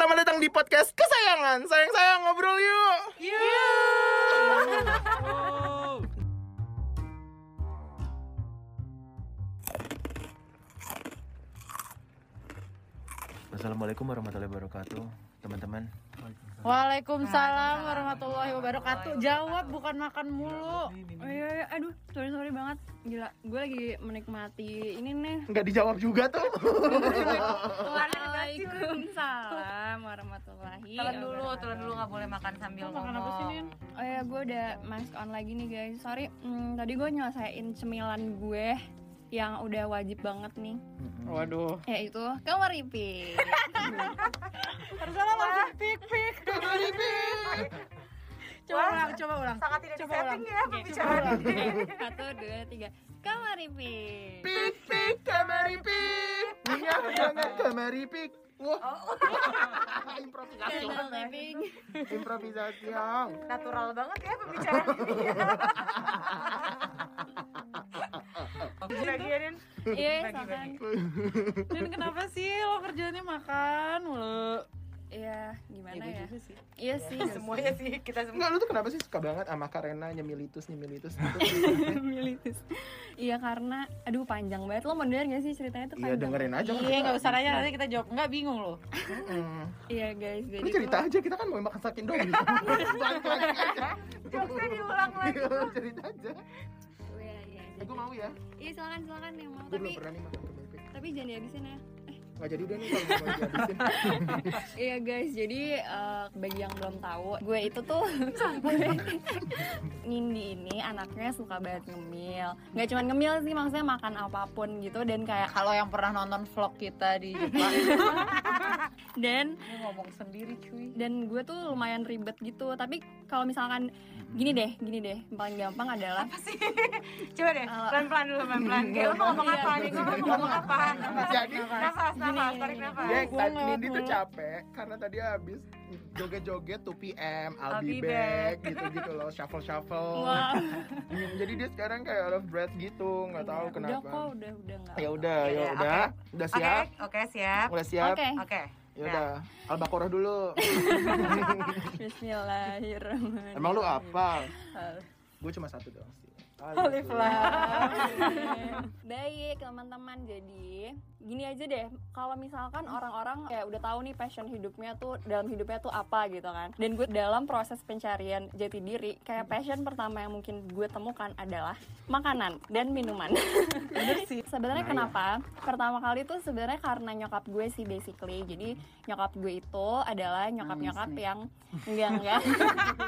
selamat datang di podcast kesayangan. Sayang-sayang ngobrol yuk. Assalamualaikum warahmatullahi wabarakatuh, teman-teman. Waalaikumsalam warahmatullahi wabarakatuh. Jawab bukan makan mulu. Oh, iya, iya. aduh, sorry sorry banget. Gila, gue lagi menikmati ini nih. Nggak dijawab juga tuh. Waalaikumsalam warahmatullahi. Telan dulu, telan dulu nggak boleh makan sambil Lo makan apa ngomong. sih Nin? Oh ya, gue udah mask on lagi nih guys. Sorry, hmm, tadi gue nyelesain cemilan gue yang udah wajib banget nih Waduh. yaitu kamar repeat Harusnya langsung pik pik. Coba ulang, coba ulang. Sangat tidak Coba disetting ulang. ya pembicaraan ini. satu dua tiga kamar repeat Pik pik kamari pik. Minyak jangan kamari pik. Wah. Improvisasi. Channel living Improvisasi. Yang. Natural banget ya pembicaraan ini. Bagianin. iya Bagi, silakan Dan kenapa sih lo kerjanya makan mulu? iya gimana ya juga sih. iya sih Semuanya sih kita semua. Enggak, lu tuh kenapa sih suka banget sama Karena nyemilitus nyemilitus gitu? Militis. iya karena aduh panjang banget lo mau denger gak sih ceritanya tuh Iya panjang dengerin aja. Iya nggak usah nanya nanti kita jawab nggak bingung lo. Iya guys jadi Lu cerita aja, kita kan mau makan sakin dong gitu. Aja. Jokesnya diulang lagi. Iya, cerita aja. Gue mau ya. iya silakan silakan yang mau Gue belum tapi pernah nih makan kamari pik. tapi jangan dihabisin ya Nggak jadi udah nih kalau. Iya guys, jadi eh, bagi yang belum tahu, gue itu tuh Nindi ini anaknya suka banget ngemil. Gak cuma ngemil sih, maksudnya makan apa pun gitu dan kayak Kalau yang pernah nonton vlog kita di Jepang, dan lu ngomong sendiri cuy. dan gue tuh lumayan ribet gitu. Tapi kalau misalkan gini deh, gini deh, yang paling gampang adalah Coba deh, pelan-pelan dulu pelan-pelan. Kayak lo mau ngomong Iya, apa nih? Gue mau ngomong apa? Jadi Nafas, nafas, tarik nafas. Dia ngelawak Nindi tuh capek karena tadi habis joget-joget 2 PM, I'll, I'll be be back gitu-gitu loh, shuffle-shuffle. Hmm, Jadi dia sekarang kayak out of breath gitu, nggak tahu udah kenapa. kok, udah udah nggak. Ya udah, ya Iya, udah. Udah Oke, siap? oke siap. Udah siap? Oke, Oke. Ya udah. Al-Baqarah dulu. Bismillahirrahmanirrahim. Emang lu apa? Gue cuma satu doang sih. Alif. Baik teman-teman, jadi gini aja deh. Kalau misalkan orang-orang kayak udah tahu nih passion hidupnya tuh dalam hidupnya tuh apa gitu kan. Dan gue dalam proses pencarian jati diri, kayak passion pertama yang mungkin gue temukan adalah makanan dan minuman. Sih. Sebenarnya Nah, iya. kenapa? Pertama kali tuh sebenarnya karena nyokap gue sih basically. Jadi nyokap gue itu adalah nyokap-nyokap yang enggak enggak.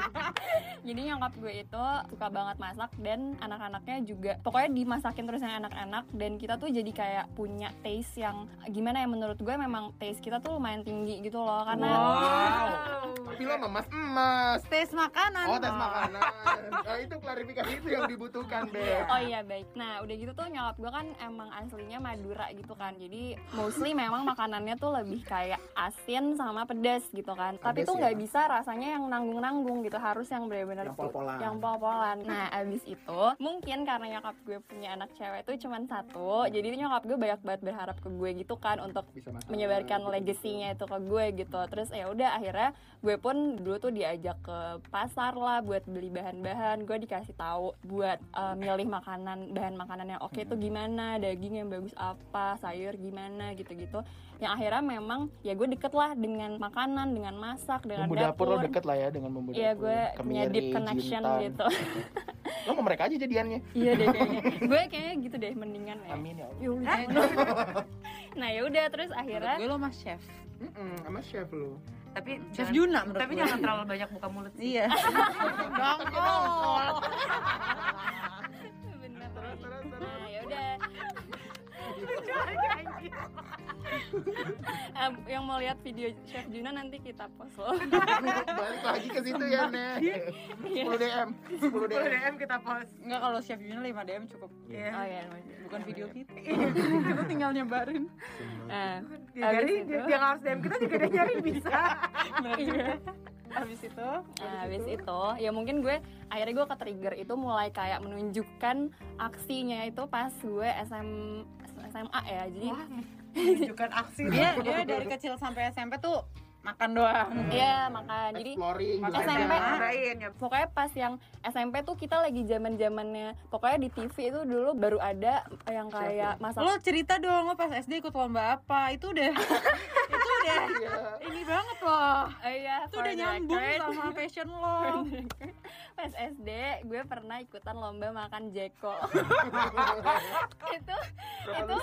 Jadi nyokap gue itu suka banget masak dan anak-anaknya juga pokoknya dimasakin terus yang enak-enak dan kita tuh jadi kayak punya taste yang gimana ya menurut gue memang taste kita tuh lumayan tinggi gitu loh karena Wow. Tapi lo emas emas. Tes makanan. Oh, tes makanan. Nah, itu klarifikasi itu yang dibutuhkan, Be. Oh iya baik. Nah udah gitu tuh nyokap gue kan emang aslinya Madura gitu kan. Jadi mostly memang makanannya tuh lebih kayak asin sama pedas gitu kan. Tapi Pedas tuh ya? nggak bisa rasanya yang nanggung-nanggung gitu. Harus yang benar-benar Yang pol-polan. Yang pol-polan. Nah abis itu mungkin karena nyokap gue punya anak cewek tuh cuman satu. Jadi nyokap gue banyak banget berharap ke gue gitu kan untuk menyebarkan legasinya itu ke gue gitu. Terus ya udah akhirnya gue pun dulu tuh diajak ke pasar lah buat beli bahan-bahan. Gue dikasih tahu buat uh, milih makanan bahan makanan yang oke tuh gimana daging yang bagus apa sayur gimana gitu-gitu yang akhirnya memang ya gue deket lah dengan makanan dengan masak dengan Bumbu dapur lo deket lah ya dengan bumbu Iya dapur. gue punya deep connection jintan. gitu Lo mau mereka aja jadiannya. Iya deh kayaknya gue kayaknya gitu deh mendingan ya Amin ya Allah. Ya nah ya udah terus akhirnya Gue lo mas chef. Mm-mm, sama chef lo. Tapi Chef jangan- Juna menurut Tapi gue. jangan terlalu banyak buka mulut sih. Iya. Dongkol. bener Terus, terus, terus. nah ya udah Em, yang mau lihat video Chef Juna nanti kita post loh Balik lagi ke situ ya, Nek. 10 DM. 10 Kalau DM. DM kita post. Enggak kalau chef Juna 5 DM cukup. Iya. oh ya Bukan video kita. kita tinggal nyebarin. nah Dia abis nyari, itu nggak harus DM kita juga dia nyari bisa. iya. Habis itu Nah, habis itu ya mungkin gue akhirnya gue ke trigger itu mulai kayak menunjukkan aksinya itu pas gue SM SMA ya jadi Wah, menunjukkan aksi. dia dia dari kecil sampai SMP tuh makan doang Iya makan. Jadi Exploring. SMP. Cobain ya. pokoknya pas yang SMP tuh kita lagi zaman zamannya pokoknya di TV itu dulu baru ada yang kayak masak lo cerita dong lo pas SD ikut lomba apa itu udah itu udah Iya. ini banget loh Oh iya, itu udah nyambung record. sama passion lo Pas SD gue pernah ikutan lomba makan jeko. itu itu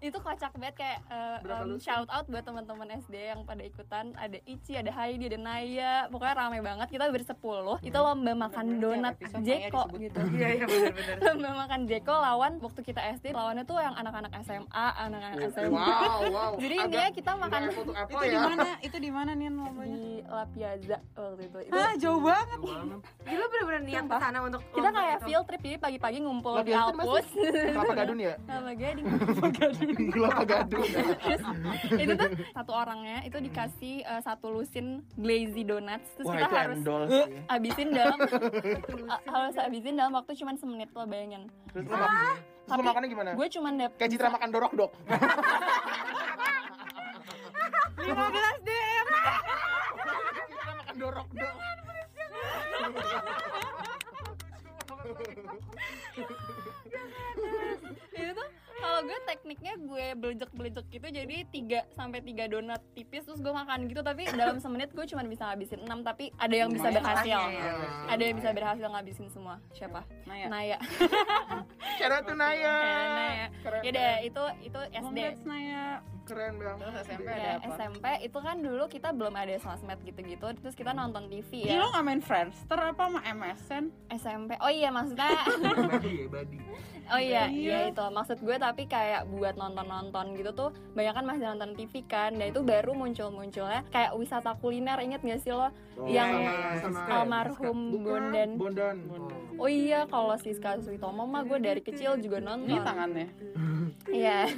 itu kocak banget kayak uh, um, lusin? shout out buat teman-teman SD yang pada ikutan ada Ici, ada Heidi, ada Naya. Pokoknya rame banget. Kita bersepuluh. Itu lomba makan donat episode jeko gitu. Iya iya benar-benar. lomba makan jeko lawan waktu kita SD lawannya tuh yang anak-anak SMA, anak-anak SMA. Wow, wow. Jadi intinya kita makan nggak untuk apa itu di ya? mana itu di mana nih lombanya di La Piazza waktu itu. Itu Hah, jauh banget Gila bener-bener niat ke sana untuk kita kayak itu. field trip jadi pagi-pagi ngumpul La di Alpus. Kelapa gadun ya? Sama gading. Kelapa gadun. Terus itu tuh satu orangnya itu dikasih eh, satu lusin glazy donuts terus Wah, kita itu harus endol sih. habisin dalam harus habisin dalam waktu cuma semenit lo bayangin Terus lo makannya gimana? gue cuma dapet Kayak Citra makan dorok dok. 15 DM Citra makan dorok dok. itu tuh kalau gue tekniknya gue belejek belejek gitu jadi 3 sampai tiga donat tipis terus gue makan gitu. Tapi dalam semenit gue cuma bisa ngabisin 6 tapi ada yang bisa berhasil. Lah ya. ada yang bisa berhasil ngabisin semua. Siapa? Naya. Naya. Cara tuh Naya. Ya, Naya. Keren. ya deh itu itu SD Naya. Keren bang. terus SMP Ya, ada apa? SMP itu kan dulu kita belum ada sosmed gitu-gitu terus kita nonton TV Ih, ya. Lo gak main Friendster apa sama MSN? SMP oh iya maksudnya Badi ya badi. Oh iya Iya. iya itu maksud gue tapi kayak buat nonton-nonton gitu tuh banyak kan masih nonton TV kan dan itu baru muncul-munculnya kayak wisata kuliner inget gak sih lo yang almarhum Bondan Bondan. oh iya kalau Siska Suitomo mah gue dari kecil juga Ini nonton tangannya iya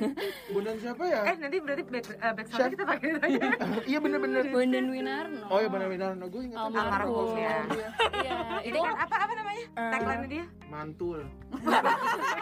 Bondan siapa ya? Eh nanti berarti back, uh, back sound kita pakai itu aja. Iya bener-bener. Bondan Winarno Oh iya bener-bener. Nah, gue ingat Almarhum. ya. iya Ini itu kan apa apa namanya? Eh, Tagline dia? Mantul.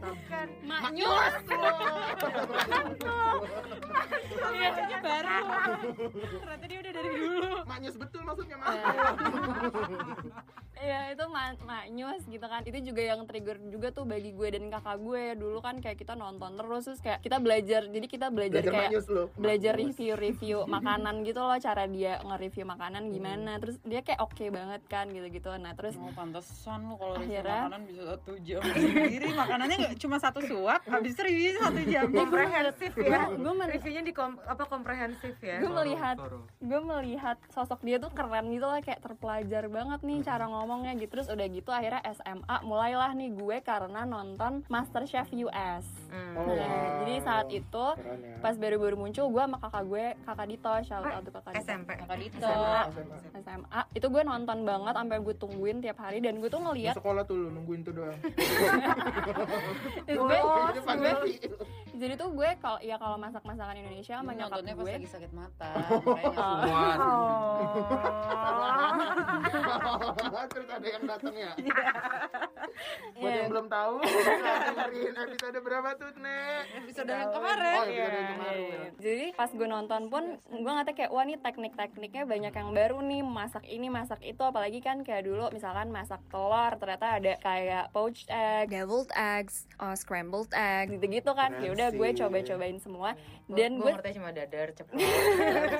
Mantap. Kan. maknyus. Iya, ini baru. Ternyata dia udah dari dulu. Maknyus betul maksudnya. Iya itu ma maknyus gitu kan. Itu juga yang trigger juga tuh bagi gue dan kakak gue. Dulu kan kayak kita nonton terus Terus kayak kita belajar Jadi kita belajar, Belajar kayak maknyus lo. Belajar review-review makanan gitu loh Cara dia nge-review makanan gimana. Terus dia kayak oke banget kan gitu-gitu. Nah terus Oh pantesan lu kalau review makanan bisa satu jam sendiri. Makanannya gak cuma satu suap Habis itu review satu jam Komprehensif ya. gue men- Reviewnya di kom apa komprehensif ya. gue melihat gue melihat sosok dia tuh keren gitu lah kayak terpelajar banget nih cara ngomongnya gitu terus udah gitu akhirnya SMA mulailah nih gue karena nonton MasterChef US Hmm. Oh, Nah, wow. jadi saat itu Keren ya. pas baru-baru muncul gue sama kakak gue kakak Dito shout out to kakak Dito SMP. Kakak Dito SMA. SMA. SMA itu gue nonton banget sampai gue tungguin tiap hari dan gue tuh Di ngeliat sekolah tuh lu nungguin tuh doang. gue, depan gue- TV. jadi tuh gue kalau ya kalau masak masakan Indonesia sama Ini nyokap nontonnya pas gue lagi sakit mata keluar Oh. Terus ada yang datang ya. Buat Iya. yang belum tahu, dengerin episode berapa tuh, Nek? Episode yang kemarin Oh, episode yang kemarin. ya. Jadi pas gue nonton pun gue ngeliatnya kayak wah nih teknik-tekniknya banyak yang baru nih masak ini masak itu apalagi kan kayak dulu misalkan masak telur ternyata ada kayak poached egg, deviled eggs, uh, scrambled egg gitu-gitu kan. Ya udah gue coba-cobain semua dan gue ngerti cuma dadar ceplok.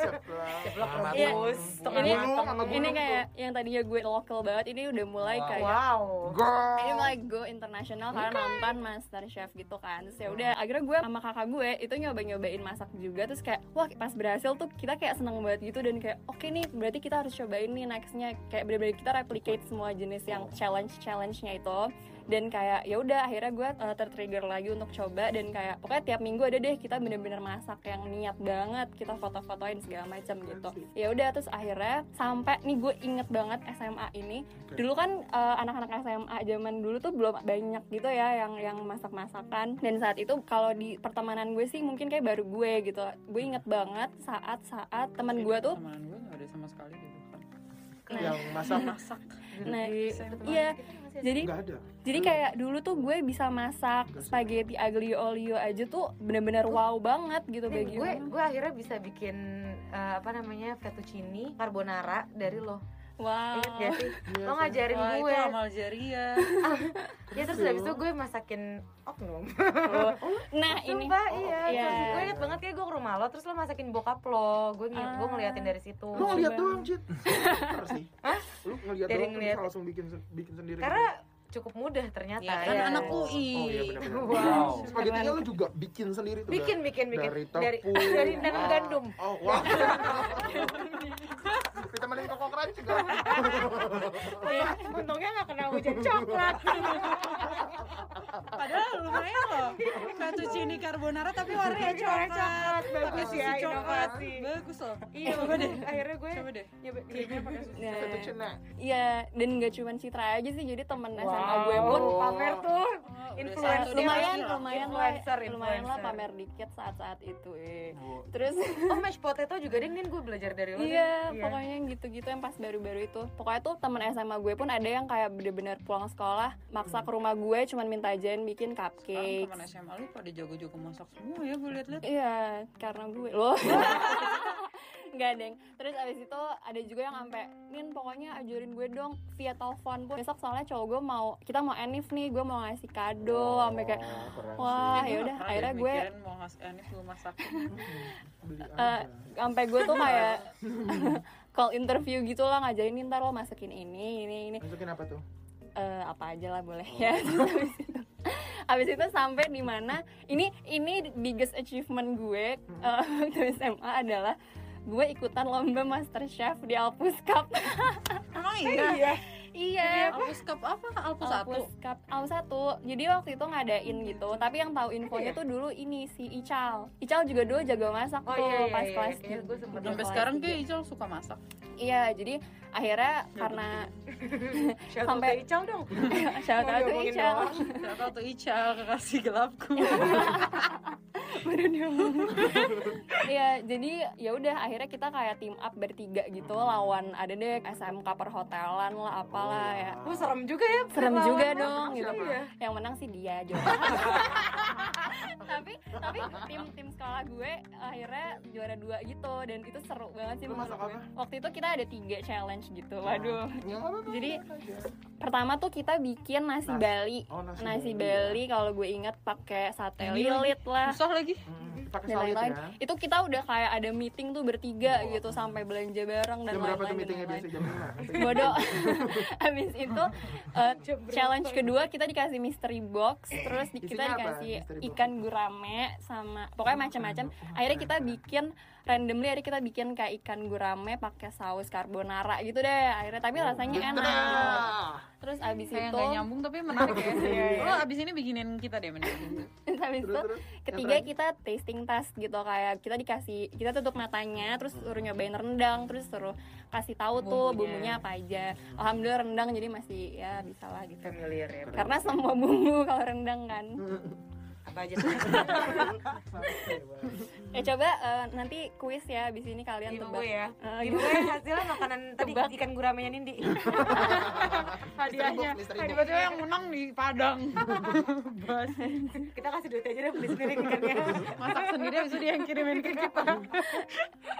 Ceplok. Ceplok Iya. rebus. Tengah Ini- ini kayak yang tadinya gue lokal banget ini udah mulai kayak Wow. Go. ini mulai go internasional karena nonton Master Chef gitu kan terus ya udah akhirnya gue sama kakak gue itu nyoba nyobain masak juga terus kayak wah pas berhasil tuh kita kayak seneng banget gitu dan kayak oke nih berarti kita harus cobain nih nextnya kayak bener-bener kita replicate semua jenis yang challenge challenge nya itu dan kayak ya udah akhirnya gue uh, tertrigger lagi untuk coba. Dan kayak pokoknya tiap minggu ada deh kita bener-bener masak yang niat banget. Kita foto-fotoin segala macam gitu. Ya udah terus akhirnya sampai nih gue inget banget SMA ini. Dulu kan uh, anak-anak SMA zaman dulu tuh belum banyak gitu ya yang yang masak-masakan. Dan saat itu kalau di pertemanan gue sih mungkin kayak baru gue gitu. Gue inget banget saat-saat teman gue tuh Teman gue gak ada sama sekali gitu kan. Yang masak masak Nah, Di- iya jadi nggak ada. jadi kayak dulu tuh gue bisa masak spaghetti aglio olio aja tuh bener-bener wow banget gitu kayak gue gue akhirnya bisa bikin eh, apa namanya fettuccine carbonara dari lo wow. Inget gak sih. Iya lo ngajarin Wah, gue. itu amal jariah. Ya terus habis itu gue masakin oknum. Nah ini. Sumpah, iya. iya. Terus gue inget banget kayak gue ke rumah lo, terus lo masakin bokap lo. Gue ngeliat, gue Ah. ngeliatin dari situ. lu ngeliat doang cit sih. Lu ngeliat Dari doang ngeliat. terus langsung bikin bikin sendiri. Karena cukup mudah ternyata. ya kan ya. anak UI oh iya benar Wow. spaghettinya lu juga bikin sendiri tuh Bikin, bikin, bikin. dari Dari, tepung dari dan ah, gandum. oh wah ditemenin koko crunch juga Untungnya gak kena hujan coklat. padahal lumayan loh fettuccine carbonara tapi warnanya Warna coklat coklat. Bagus ya, coklat. inovasi. bagus loh Iya, coba deh Akhirnya gue coba deh nyoba pakai susu. Nah, fettuccine Iya, dan gak cuma Citra aja sih, jadi temen SMA Gue pun pamer tuh. udah Influencer. lumayan, lumayan lah, Influencer, lumayan lah pamer dikit saat-saat itu. Eh. Oh. Terus Oh, mashed potato juga deh, Nin gue belajar dari lo. Iya, pokoknya yang gitu-gitu yang pas baru-baru itu. Pokoknya tuh temen SMA gue pun ada yang kayak bener-bener pulang sekolah maksa ke rumah gue cuman minta ajain bikin cupcake. teman SMA lu pada jago-jago masak semua ya gue liat-liat Iya, karena gue loh. Enggak, Deng. Terus abis itu ada juga yang sampai, Nin pokoknya ajarin gue dong via telepon pun. Besok soalnya cowok gue mau, kita mau enif nih, gue mau ngasih kado. Sampai kayak, Oh, wah ya udah. Akhirnya gue, mau ngasih Anis gue masak eh, aja sampai gue tuh kayak call interview gitu lah ngajarin "Nih, ntar lo masukin ini, ini, ini. masukin apa tuh eh, apa aja lah boleh ya Terus habis itu sampai di mana ini ini biggest achievement gue eh, waktu SMA adalah gue ikutan lomba master chef di Alpus Cup. Emang iya? Iya. Alpus Cup apa? Alpus satu? Alpus Cup. Alpus satu. Jadi waktu itu ngadain gitu. Tapi yang tahu infonya tuh dulu ini si Ical. Ical juga dulu jago masak Oh tuh iya, iya, pas iya. kelas Kayaknya gue sempet Sampai kelas sekarang kayak Ical suka masak. Iya jadi akhirnya karena Sampai Ical dong. shout out to Ical. Shout out to Ical, kekasih gelapku baru. Iya, jadi ya udah akhirnya kita kayak team up bertiga gitu lawan ada deh SMK perhotelan lah apalah ya. Wah serem juga ya. Serem lawan juga dong gitu. Iya. Yang menang sih dia juga. tapi tapi tim tim sekolah gue akhirnya juara dua gitu dan itu seru banget sih apa? Waktu itu kita ada tiga challenge gitu. Waduh. Ya, Jadi, aja. Pertama tuh kita bikin nasi Nasi. Bali. Oh, nasi Nasi Bali. Bali kalau gue inget pakai sate lilit lah. Susah lagi Hmm, dan lain-lain ya itu kita udah kayak ada meeting tuh bertiga gitu sampai belanja bareng dan jam berapa tuh lain-lain bodoh habis itu uh, challenge kedua kita dikasih mystery box terus kita dikasih ikan gurame sama pokoknya macam-macam akhirnya kita bikin randomly akhirnya kita bikin kayak ikan gurame pakai saus carbonara gitu deh akhirnya. Tapi rasanya enak gitu. Terus abis Kayak itu nggak nyambung tapi menarik ya. Lo abis ini bikinin kita deh mending. Habis terus itu terus. ketiga kita tasting test gitu kayak kita dikasih kita tutup matanya terus suruh nyobain rendang terus suruh kasih tahu tuh Bumbunya. bumbunya apa aja. Alhamdulillah rendang jadi masih ya bisa lah gitu. Familiar ya. karena semua bumbu kalau rendang kan Apa aja tuh? ya coba eh, nanti kuis ya abis ini kalian Giveaway tebak ya. Eh, Giveaway hasilnya makanan tadi Tebak. ikan guramenya Nindi. Hadiahnya. Tiba-tiba yang menang di Padang Kita kasih duit aja deh beli sendiri ikannya. Masak sendiri abis itu dia yang kirimin ke kita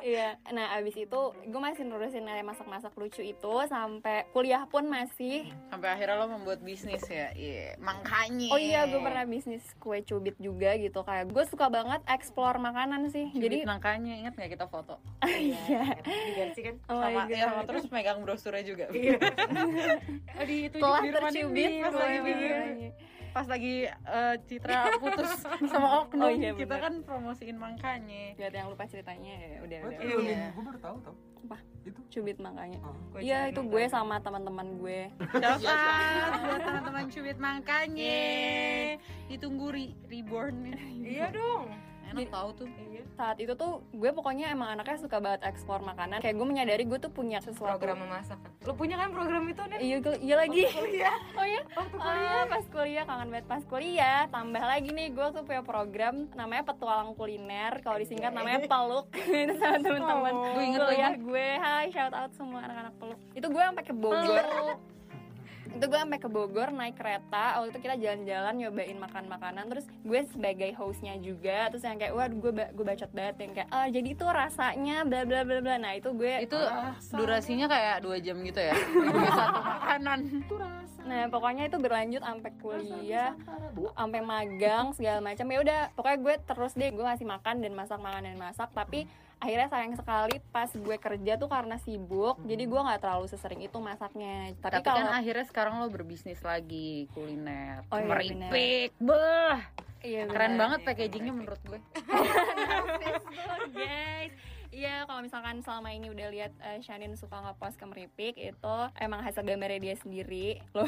iya nah abis itu gue masih nerusin kayak masak-masak lucu itu sampai kuliah pun masih Sampai akhirnya lo membuat bisnis ya Iya Makanya Oh iya, gue pernah bisnis kue cubit juga gitu kayak gue suka banget explore makanan sih. Jadi Jadi makanya ingat nggak kita foto iya. Diganti kan. Oh sama, God. ya, sama terus megang brosurnya juga Oh di itu Telah tercubit pas lagi. Pas lagi eh, Citra putus sama Oknum Oh iya, kita bener. kan promosiin Gak ada yang lupa ceritanya ya udah udah. Iya, iya. gue baru tahu tau Apa? itu Cubit makanya. Gua Iya itu gue sama teman-teman gue. Shout out buat teman-teman cubit makanya ditunggu re reborn Iya dong. Enak tahu tuh. saat itu tuh gue pokoknya emang anaknya suka banget ekspor makanan. Kayak gue menyadari gue tuh punya sesuatu. Program memasak. Kan lu punya kan program itu nih iya gue- iya lagi. Kuliah. Oh iya? Waktu Ah, pas kuliah kangen banget pas kuliah. Tambah lagi nih gue tuh punya program namanya petualang kuliner. Kalau disingkat namanya peluk. Itu sama teman-teman Oh. Gue inget kuliah gue. Hai shout out semua anak-anak peluk. Itu gue sampai ke Bogor itu gue sampai ke Bogor naik kereta waktu itu kita jalan-jalan nyobain makan makanan terus gue sebagai hostnya juga terus yang kayak wah gue ba- gue bacot banget yang kayak ah jadi itu rasanya bla bla bla bla. Nah itu gue itu durasinya kayak dua jam gitu ya? Dua satu makanan. Itu rasa. nah pokoknya itu berlanjut sampai kuliah sampai magang segala macam. Ya udah pokoknya gue terus deh gue ngasih makan dan masak makan dan masak. Tapi akhirnya sayang sekali pas gue kerja tuh karena sibuk jadi gue nggak terlalu sesering itu masaknya. Tapi, tapi, kalau kan akhirnya sekarang lo berbisnis lagi kuliner Oh iya, meripik. beh iya, keren banget packagingnya menurut gue. Guys Iya, kalau misalkan selama ini udah lihat eh, Shanin suka ngepost ke Meripik itu emang hasil gambarnya dia sendiri loh.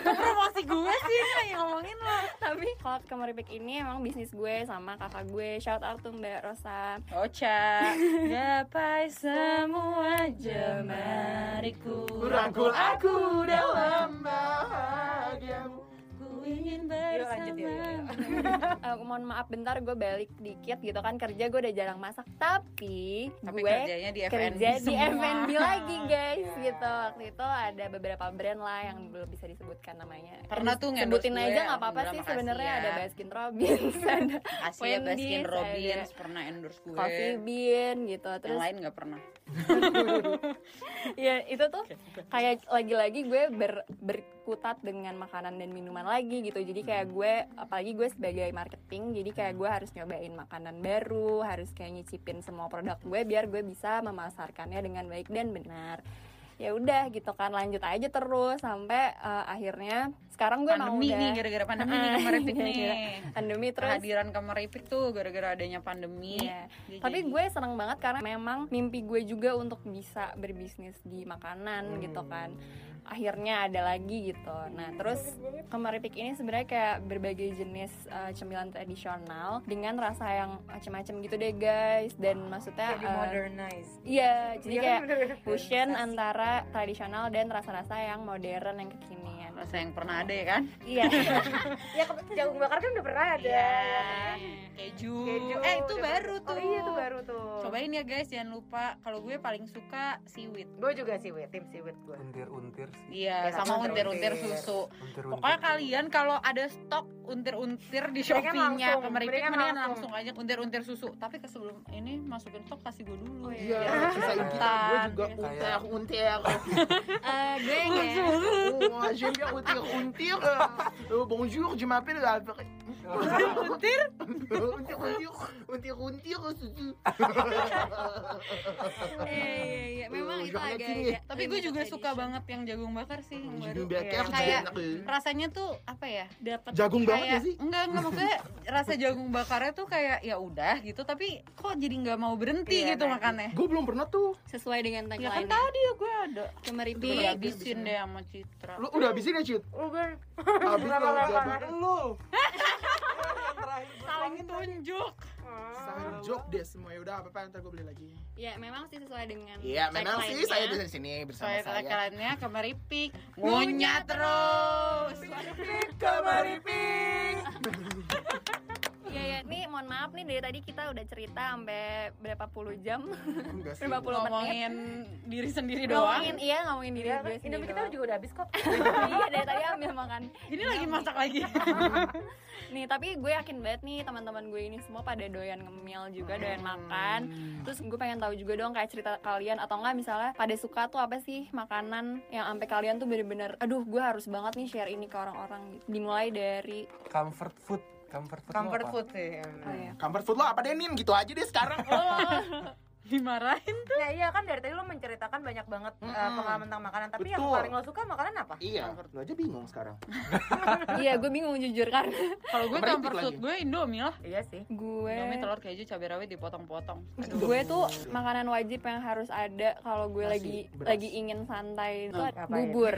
promosi gue sih yang ngomongin lo Tapi kalau ke Meripik ini emang bisnis gue sama kakak gue. Shout out tuh Mbak Rosa. Ocha gapai semua jemariku Kurangkul aku dalam bahagiamu. Ingin Yuk, lanjut, yuk, yuk, bersama. Eh, mohon maaf bentar gue balik dikit gitu kan. Kerja gue udah jarang masak tapi, tapi gue kerjanya di FNB kerja di. F&B lagi guys gitu. Waktu itu ada beberapa brand lah yang belum bisa disebutkan namanya. Pernah tuh nge-endorse sebutin aja nggak apa-apa sih sebenarnya ya. ada Baskin Robbins ada Asia ya, Baskin Wendy's, Robbins ada pernah endorse gue. Coffee Bean gitu yang terus lain nggak pernah ya itu tuh kayak lagi-lagi gue ber, berkutat dengan makanan dan minuman lagi gitu. Jadi kayak gue apalagi gue sebagai marketing jadi kayak gue harus nyobain makanan baru harus kayak nyicipin semua produk gue biar gue bisa memasarkannya dengan baik dan benar ya udah gitu kan lanjut aja terus sampai eh, akhirnya sekarang gue mau pandemi udah nih gara-gara pandemi nih kemeripik nih pandemi terus kehadiran kemeripik tuh gara-gara adanya pandemi Iya. Dia Tapi gue seneng banget karena memang mimpi gue juga untuk bisa berbisnis di makanan gitu kan. Akhirnya ada lagi gitu. Nah terus kemeripik ini sebenarnya kayak berbagai jenis uh, cemilan tradisional dengan rasa yang macam-macam gitu deh guys. Dan maksudnya jadi uh, modernize iya, jadi Iya, kayak fusion antara tradisional dan rasa-rasa yang modern yang kekinian. Rasa yang pernah ada ya kan Iya. ya jagung bakar kan udah pernah ada Iya. keju. Keju eh itu udah baru pernah. tuh oh iya tuh baru tuh cobain ya guys jangan lupa kalau gue paling suka seaweed gue juga sih wet tim sih wet gue Untir-untir sih. iya Ya, sama untir-untir. untir-untir susu Untir-untir. Pokoknya kalian kalau ada stok untir-untir di Mendingan Shopee-nya langsung, kemeripik mendingan langsung. langsung aja untir-untir susu. Tapi ke sebelum ini masukin stok kasih gue dulu. Oh, Iya, Iya. sisain kita. Gue juga Kayak- untir, untir. Eh, gue kayak Untir, untir. Euh, bonjour, je m'appelle la... Untir Untir, untir. Untir, untir, susu. Iya iya iya memang Oh, itu agak sini. agak Tapi gue juga suka banget yang jagung bakar sih yang baru. Jagung bakar Kayak- enak ya. Rasanya tuh apa ya? dapat Jagung banget ya sih? enggak enggak maksudnya rasa jagung bakarnya tuh kayak ya udah gitu tapi kok jadi nggak mau berhenti Iya, gitu nah. makannya. Gue belum pernah tuh. sesuai dengan Ya kan tagline tadi ya gue ada. kemeripik Gue habisin deh sama Citra. Lu udah habisin ya, Cid? udah Habis lama? jagung lu. Saling tunjuk. Sangat jok deh semua. Ya udah apa-apa ntar gue beli lagi. ya memang sih sesuai dengan Iya, memang sih tagline-nya. saya di sini bersama Soalnya saya. kaliannya kemeripik ngunyah terus. Kemeripik. Maaf nih dari tadi kita udah cerita sampai berapa puluh jam, Enggak sih. berapa puluh menit. ngomongin diri sendiri doang. Ngomongin iya ngomongin diri Iya, gue kan sendiri. Indomie kita juga udah habis kok iya dari tadi ambil makan. Ini lagi masak lagi. Nih tapi gue yakin banget nih teman-teman gue ini semua pada doyan ngemil juga, doyan makan. Terus gue pengen tahu juga dong kayak cerita kalian atau enggak misalnya pada suka tuh apa sih makanan yang sampai kalian tuh bener-bener aduh gue harus banget nih share ini ke orang-orang gitu. Dimulai dari comfort food comfort food comfort apa? food sih oh ya. Comfort food lo apa deh, Nin? Gitu aja deh sekarang. dimarahin Nah iya kan dari tadi lo menceritakan banyak banget uh, Mm-mm. pengalaman tentang makanan. Tapi yang Betul. paling lo suka makanan apa? Iya, lo? Aja bingung sekarang. iya gue bingung jujur kan kalau gue food lagi. gue indomie lah. Iya sih. Gue indomie telur keju cabai rawit dipotong-potong. Gue tuh makanan wajib yang harus ada kalau gue Nasi, lagi beras. lagi ingin santai. Itu Nah, bubur.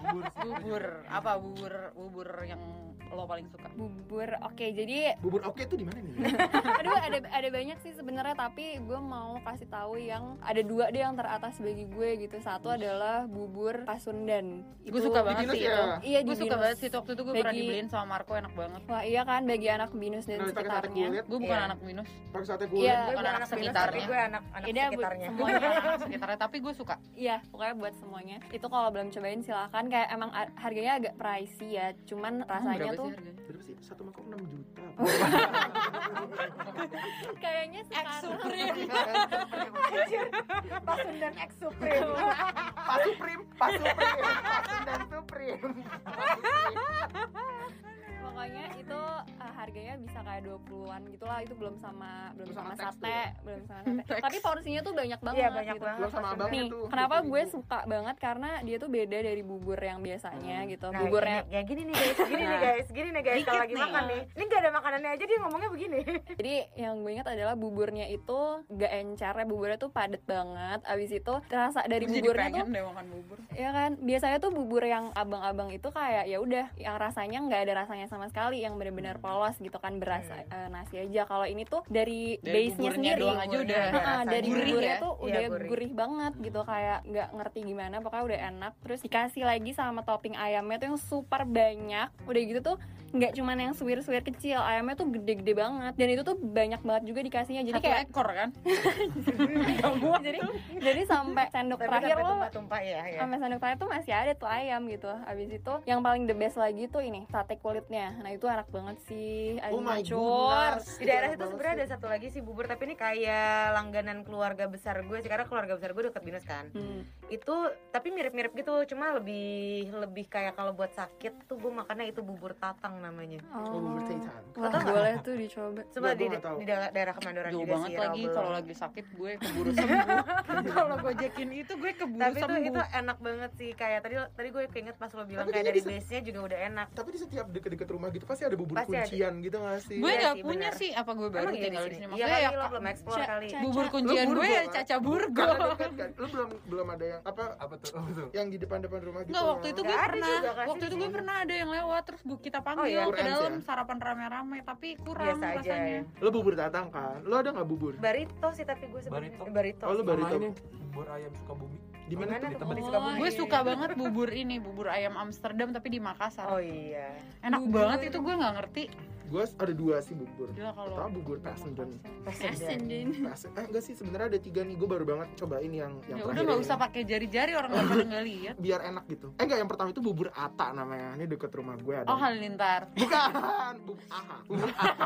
Bubur. Bubur apa bubur? Bubur yang lo paling suka? Bubur oke jadi Bubur oke tuh di mana nih? aduh ada ada banyak sih sebenarnya tapi gue mau kasih tahu yang ada dua deh yang teratas bagi gue gitu satu adalah bubur pasundan gue suka banget Binus sih ya? itu iya gue suka Binus. banget sih waktu itu gue pernah Bagi- dibeliin sama Marco enak banget wah iya kan bagi anak binus dan Nah, sekitarnya gue bukan Iya. anak minus pakai sate kulit. Iya. Gue bukan bukan anak anak minus sekitarnya. tapi gue anak anak Ini buat sekitarnya semuanya anak sekitarnya tapi gue suka Iya, pokoknya buat semuanya. Itu kalau belum cobain silahkan. Kayak emang harganya agak pricey ya. Cuman rasanya Emang berapa tuh sih harganya? Berapa sih? Satu mangkok 6 juta. kayaknya sekarang Pasundan X Supreme Pak Supreme, Pak Supreme, Pak dan Supreme. pokoknya itu uh, harganya bisa kayak 20-an gitu lah. Itu belum sama belum Belum sama sama sate, ya? belum sama sate. Tapi porsinya tuh banyak banget Iya banyak gitu. banget Belum sama abangnya Nih, tuh. kenapa gue suka banget karena dia tuh beda dari bubur yang biasanya gitu. Nah, Buburnya ini- ya gini nih guys, gini nih Nah. guys, gini nih guys kalau lagi nih. makan nih. Ini gak ada makanannya aja dia ngomongnya begini. Jadi yang gue ingat adalah buburnya itu gak encer ya, buburnya tuh padet banget. Abis itu terasa dari jadi buburnya tuh deh makan bubur ya kan biasanya tuh bubur yang abang-abang itu kayak ya udah yang rasanya nggak ada rasanya sama sekali yang benar-benar polos gitu kan beras Hmm. eh, nasi aja kalau ini tuh dari, Dari base-nya sendiri doang aja udah Ah, rasanya. dari Gurih ya? tuh Iya, udah gurih. gurih. banget gitu kayak nggak ngerti gimana pokoknya udah enak terus dikasih lagi sama topping ayamnya tuh yang super banyak udah gitu tuh nggak cuman yang suwir-suwir kecil ayamnya tuh gede-gede banget. Dan itu tuh banyak banget juga dikasihnya. Jadi satu kayak ekor kan? Jadi jadi sampai sendok Tapi terakhir lo tumpah-tumpah ya, ya. sampai sendok terakhir tuh masih ada tuh ayam gitu. Abis itu yang paling the best lagi tuh ini sate kulitnya. Nah itu enak banget sih. Oh ayam goodness. Di daerah situ sebenarnya ada satu lagi sih bubur. Tapi ini kayak langganan keluarga besar gue sih karena keluarga besar gue deket Binus kan. Hmm. Itu tapi mirip-mirip gitu cuma lebih lebih kayak kalau buat sakit tuh gue makannya itu bubur tatang namanya. Oh. Wah, nggak? boleh tuh dicoba Coba di, di daerah, daerah Kemandoran jauh juga banget sih. lagi kalau lagi sakit gue keburu sembuh kalau gue jekin itu gue keburu tapi itu sembuh itu enak banget sih kayak tadi tadi gue keinget pas lo bilang Tapi kayak dari bisa- base nya juga udah enak Tapi di setiap deket-deket rumah gitu pasti ada bubur Pasti ada. kuncian gitu gak sih? gue Iya nggak sih, punya sih apa gue baru tinggal di sini? Iya maksudnya kali ya lo belum explore kali bubur kuncian gue ya caca burgo kan, lu belum belum ada yang apa apa tuh yang di depan-depan rumah gitu. Enggak waktu itu gue ada pernah waktu itu gue pernah ada yang lewat terus gue kita panggil iya? ke Kurang dalam ya? sarapan rame-rame tapi kurang biasa aja rasanya ya Lo bubur tatang kan? Lo ada nggak bubur? barito sih tapi gue sebenarnya Barito? barito Oh, tahu. ini bubur ayam suka bumi Di mana Gimana tuh? Temen. Di Oh, Sukabumi. gue suka banget bubur ini bubur ayam Amsterdam tapi di Makassar oh iya enak Bubur. banget itu gue nggak ngerti Gue ada dua sih bubur. gila kalau Pertama bubur. Pasundan. Pasun- Eh enggak sih sebenarnya ada tiga nih. Gue baru banget cobain yang yang ya udah nggak usah pakai jari-jari orang nggak pada nggak lihat biar enak gitu. Eh enggak yang pertama itu bubur ata namanya. Ini deket rumah gue ada. oh halilintar Bukan, bubur aha. Bubur aha.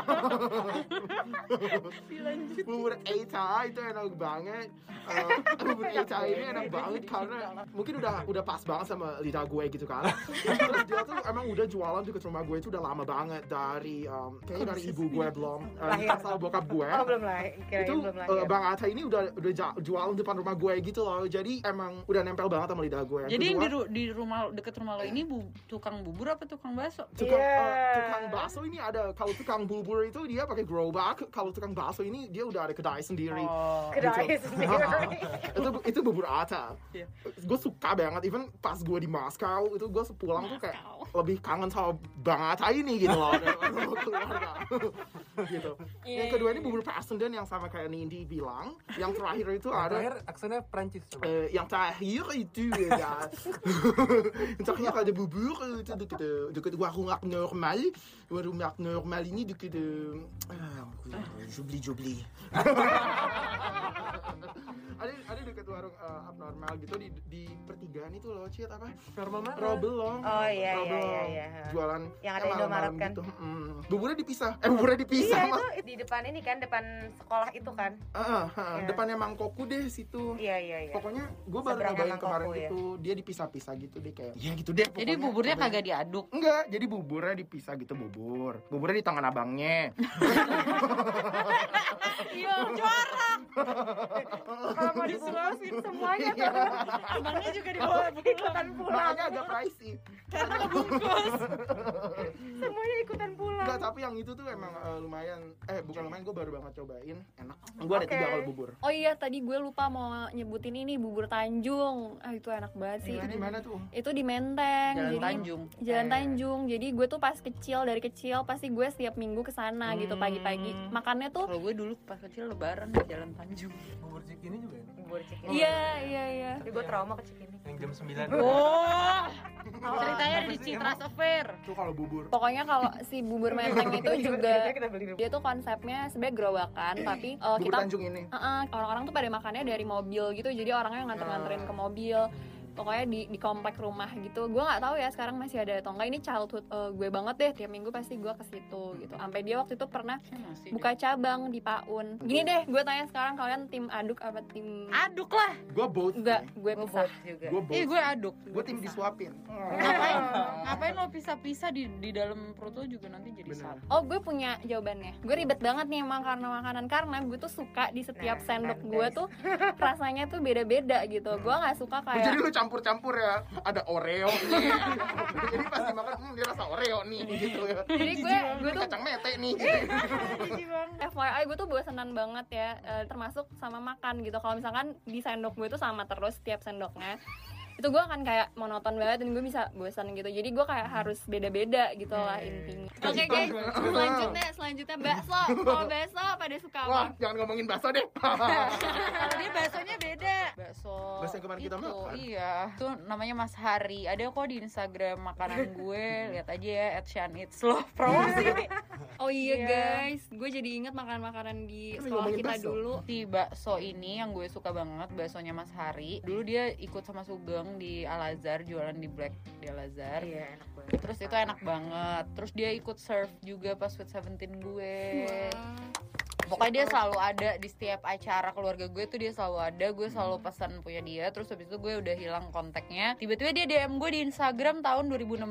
bubur Eita itu enak banget. Eh, bubur Eita ini enak banget karena mungkin udah udah pas banget sama lidah gue gitu kan. Terus dia tuh emang udah jualan deket rumah gue itu udah lama banget dari um, kayaknya dari ibu gue belum uh, Lahir. sama bokap gue. oh belum lah kirain itu belum eh, lahir Bang Ata ini udah udah jualan depan rumah gue gitu loh. Jadi emang udah nempel banget sama lidah gue. Jadi yang di, ru- di rumah deket rumah lo ini bu, tukang bubur apa tukang bakso tukang Iya. eh, tukang bakso ini ada kalau tukang bubur itu dia pakai gerobak kalau tukang bakso ini dia udah ada kedai sendiri oh kedai Gitu. sendiri itu itu bubur ata Iya. gue suka banget even pas gue di Moskow itu gue sepulang tuh kayak lebih kangen sama bang ata ini gitu loh keluarga gitu Iya, yang kedua ini bubur Pasundan yang sama kayak Nindi bilang yang terakhir itu Yang ada terakhir aksennya Prancis coba Eh, yang terakhir itu ya yang terakhir ada bubur itu deket deket warung Art normal warung Art normal ini deket eh, ah, j'oublie j'oublie ada ada deket warung eh, abnormal gitu di di pertigaan itu loh, Cit apa? Normal mana? Robelong. Oh iya iya Robelong. iya iya. Jualan Yang ada Indomaret kan? Gitu. Mm. Buburnya dipisah. Eh, buburnya dipisah. Iya Mas. itu di depan ini kan depan sekolah itu kan. Ah, ah, ah. Iya. depannya Mangkoku deh situ. Iya iya iya. Pokoknya gue baru nyobain kemarin ya? gitu, dia dipisah-pisah gitu deh kayak. Ya gitu deh. Jadi buburnya Cobain. kagak diaduk. Enggak, jadi buburnya dipisah gitu bubur. Buburnya di tangan abangnya. Iya, juara. Kalau mau disulusin semuanya Iya. tuh Abangnya juga dibawa ikutan pulang. Makanya agak pricey. Semuanya ikutan pulang. Enggak, tapi yang itu tuh emang eh, lumayan eh bukan lumayan gue baru banget cobain, enak. Gue ada Oke. tiga kalau bubur. Oh iya tadi gue lupa mau nyebutin ini bubur Tanjung. Ah itu enak banget sih. Itu di mana tuh? Itu di Menteng. Jalan jadi Tanjung. Jalan Eh. Tanjung. Jadi gue tuh pas kecil dari kecil pasti gue setiap minggu ke sana gitu Hmm. pagi-pagi. Makannya tuh Kalau gue dulu pas kecil lebaran di Jalan Tanjung. Bubur cikini juga enak. Bubur cikini. Iya, iya, iya. Tapi gue trauma ke cikini. Yang jam 9. Oh, ceritanya ada di Citra Affair. Tuh kalau bubur. Pokoknya kalau si bubur Menteng itu juga dia tuh konsepnya sebenarnya gerobakan tapi uh, kita Tanjung ini. Uh-uh, orang-orang tuh pada makannya dari mobil gitu jadi orangnya nganter-nganterin ke mobil pokoknya di di komplek rumah gitu gue nggak tahu ya sekarang masih ada atau enggak ini childhood uh, gue banget deh tiap minggu pasti gue ke situ gitu sampai dia waktu itu pernah buka cabang di Paun gini deh gue tanya sekarang kalian tim aduk apa tim Aduk lah. Gue both. enggak gue Gue pisah both juga. Gue both. Ih, gue aduk. Gue tim disuapin. Ngapain? Ngapain lo pisah-pisah di di dalam perut lo juga nanti jadi satu. Oh gue punya jawabannya Gue ribet banget nih emang karena makanan Karena gue tuh suka di setiap Nah, sendok gue tuh Rasanya tuh beda-beda gitu Gue gak suka Oh, jadi kayak lu campur-campur ya. Ada Oreo nih. jadi pas dimakan, hmm, dia rasa Oreo nih gitu ya. Jadi gue gue tuh kacang mete nih. Gitu. FYI gue tuh bosenan banget ya eh, termasuk sama makan gitu kalau misalkan di sendok gue tuh sama terus setiap sendoknya itu gue akan kayak monoton banget dan gue bisa bosan gitu jadi gue kayak harus beda-beda gitu lah intinya oke guys selanjutnya selanjutnya bakso kalau bakso pada suka apa Wah, jangan ngomongin bakso deh. Kalau dia baksonya beda. Bakso. Bakso yang kemarin kita itu, makan. Iya. Itu namanya Mas Hari. Ada kok di Instagram makanan gue. Lihat aja ya @shanits loh. Promosi. oh iya Iya. guys gue jadi inget makan-makanan di Kan sekolah kita bakso. dulu si bakso ini yang gue suka banget baksonya Mas Hari. Dulu dia ikut sama Sugeng di Al Azhar jualan di Black di Al Azhar. Iya enak banget. Terus itu enak banget. Terus dia ikut serve juga pas Sweet Seventeen gue. Pokoknya dia selalu ada di setiap acara keluarga gue tuh dia selalu ada. Gue selalu pesan punya dia. Terus habis itu gue udah hilang kontaknya. Tiba-tiba dia DM gue di Instagram tahun 2016.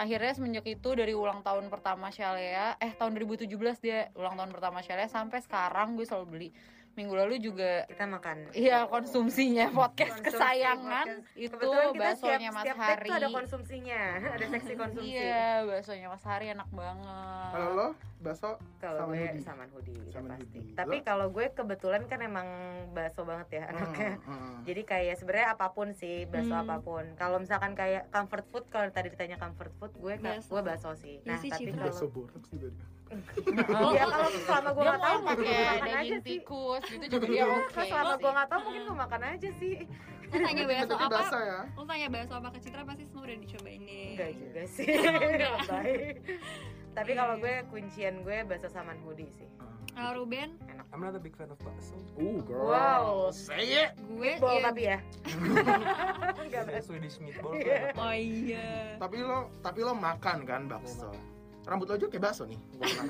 Akhirnya semenjak itu dari ulang tahun pertama Shalea, eh tahun 2017 dia ulang tahun pertama Shalea sampai sekarang gue selalu beli. Minggu lalu juga Kita makan. Iya konsumsinya podcast Konsumsi kesayangan podcast. itu Kebetulan kita baksonya Mas setiap Hari. tuh ada konsumsinya, ada seksi konsumsi. Iya, baksonya Mas Hari enak banget. Kalau lo bakso Kalau sama gue hoodie. saman hoodie Saman pasti. hoodie. Tapi kalau gue kebetulan kan emang bakso banget ya anaknya. Hmm, hmm. Jadi kayak sebenarnya apa pun sih, bakso Hmm. apa pun. Kalau misalkan kayak comfort food, kalau tadi ditanya comfort food, gue gue bakso sih. Nah, sih, tapi kalau dia. ya kalau selama gue nggak tahu mungkin pakai gue makan aja daging sih. tikus gitu juga dia oke. Kalau selama gue nggak tahu mungkin gue makan aja sih. lu tanya bakso apa ya. lu tanya bakso apa ke Citra pasti semua udah dicobain deh Enggak juga sih. Enggak. Lebay. Tapi kalau Iya. gue kuncian gue bakso saman hoodie sih. kalau Ruben I'm not a big fan of bakso. Uh, girl. Wow. Say it. gue Bol iya- tapi ya. Enggak Swedish meatball Iya. enak. oh iya Tapi lo, tapi lo makan kan bakso. Rambut lo aja kayak bakso nih. Gua kenal.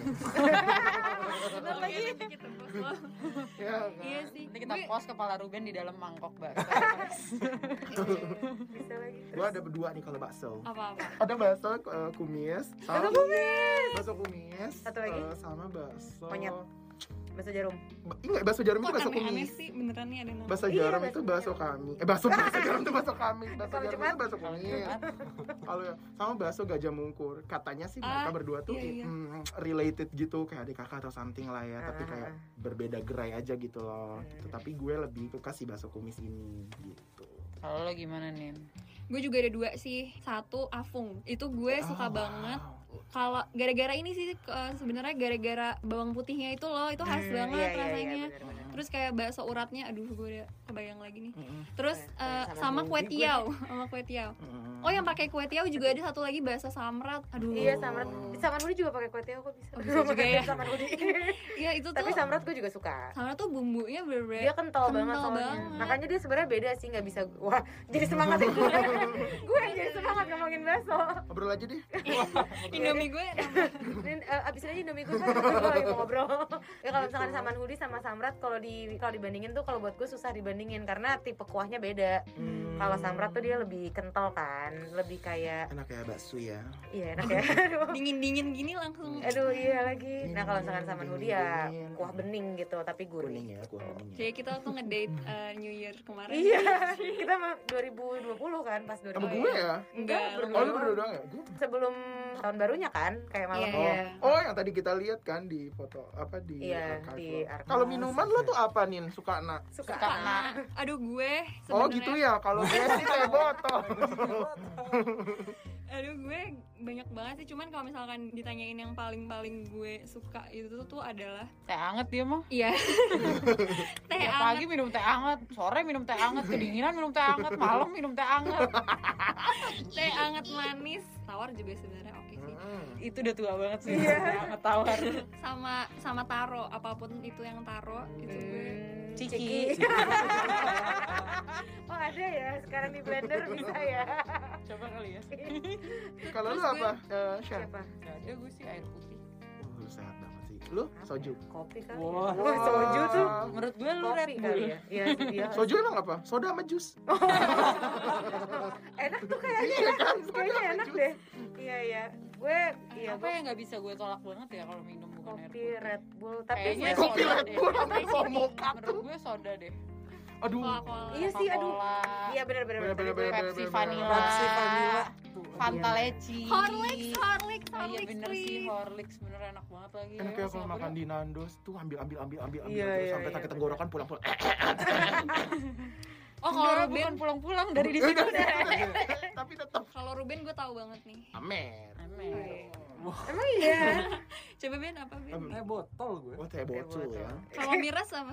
Kenapa gitu kita bakso? ya, kan? Iya sih. Nanti kita post kepala Ruben di dalam mangkok bakso. Bisa lagi. Gue ada berdua nih kalau bakso. apa-apa. Ada bakso eh, kumis, sama bakso kumis, Satu lagi? eh, sama bakso Monyet. Bakso jarum. Ba- Enggak, bakso jarum itu Kok bakso aneh-aneh kumis. sih beneran nih ada nama. Bakso Iya, jarum itu bakso kami. Eh bakso bakso jarum itu bakso kami. Bakso Kalau jarum itu bakso kumis. Kalau sama bakso gajah mungkur. Katanya sih mereka Ah, berdua tuh iya, iya. mm, related gitu kayak adik kakak atau something lah ya, tapi kayak ah, berbeda gerai aja gitu loh. Hmm. Gitu. Tapi gue lebih suka si bakso kumis ini gitu. Kalau lo gimana nih? Gue juga ada dua sih. Satu afung. Itu gue suka Oh, banget. wow. Kalau gara-gara ini sih sebenarnya gara-gara bawang putihnya itu loh, itu khas Hmm, banget iya, iya, iya, rasanya. bener-bener. terus kayak bakso uratnya aduh gue udah kebayang lagi nih terus eh, sama sama kue gue. tiaw sama kue tiaw oh yang pakai kue tiaw juga ada satu lagi bakso samrat aduh Iya, samrat. Samrat Hudi juga pakai kue tiaw kok bisa. Oh, bisa juga ya. Samrat iya itu tuh Tapi samrat gue juga suka. samrat tuh bumbunya bener-bener Dia kental, Kental banget soalnya. banget. Makanya dia sebenarnya beda sih, nggak bisa. Wah, jadi semangat ya gue. gue yang jadi semangat ngomongin bakso. Ngobrol aja deh. Indomie gue Dan uh, abisin aja Indomie gue kan gue lagi mau ngobrol. ya kalau misalkan Saman Hudi sama Samrat kalau di kalau dibandingin tuh kalau buat gue susah dibandingin karena tipe kuahnya beda. Hmm. Kalau Samrat tuh dia lebih kental kan, lebih kayak enak ya bakso ya. iya enak ya. Aduh. dingin-dingin gini langsung Aduh iya lagi. Nah kalau misalkan Saman Hudi ya kuah bening gitu tapi gurih. Kuning ya, kuah kuning ya. Jadi kita waktu ngedate eh, New Year kemarin Iya, kita mah 2020 kan pas 2020. Sama gue ya? Enggak, berdua Oh, lu berdua doang ya? Sebelum tahun barunya kan, kayak malam Iya, Oh, iya. oh yang tadi kita lihat kan di foto apa di Iya, archive. Kalau minuman lo tuh apa nih? Suka nak? suka. Karena aduh gue Oh sebenarnya gitu ya. Kalau gue sih kayak botol. aduh gue banyak banget sih cuman kalau misalkan ditanyain yang paling-paling gue suka itu tuh adalah Teh anget dia mah. iya teh anget pagi minum teh anget, sore minum teh anget, kedinginan minum teh anget, malam minum teh anget. teh anget manis tawar juga sebenarnya oke sih Hmm. Itu udah tua banget sih. Iya. Teh anget tawar. sama sama taro apa pun itu yang taro itu gue Hmm, Ciki. oh ada ya, sekarang di blender bisa ya. Coba kali ya. Kalau lu apa? Shan? Siapa? Gak ada gue sih air putih. Oh, sehat banget Lu soju. Kopi kali. Wah. ya. Wah, soju tuh. Menurut gue lu Red Bull. kali ya. Iya, iya. Soju emang apa? Soda sama jus. Enak tuh kayaknya. Iya kan? Kayaknya enak deh. Iya, iya. Gue iya Apa yang nggak bisa gue tolak banget ya kalau minum bukan air kopi? Red Bull tapi Kayaknya Kopi Red. Bull sama Sampai tuh. Menurut gue soda deh. Aduh. Coca-Cola Iya sih, aduh. Iya benar benar Bener, bener, bener, bener, Pepsi bener. vanilla, Pepsi vanilla. Fanta leci. Horlicks Horlicks Ah, iya Horlicks bener sih. Horlicks bener enak banget lagi. Enak ya Sama kalau makan di Nandos tuh ambil ambil ambil ambil ambil Iya, terus iya, sampai iya, sakit bener. tenggorokan pulang-pulang. Eh, oh kalau Ruben bukan pulang-pulang dari di situ. Tapi tetap kalau Ruben gue tahu banget nih amer. Amin. Emang iya. coba Ben apa Ben Em, Eh botol gue. Oh teh botol ya. kalau miras apa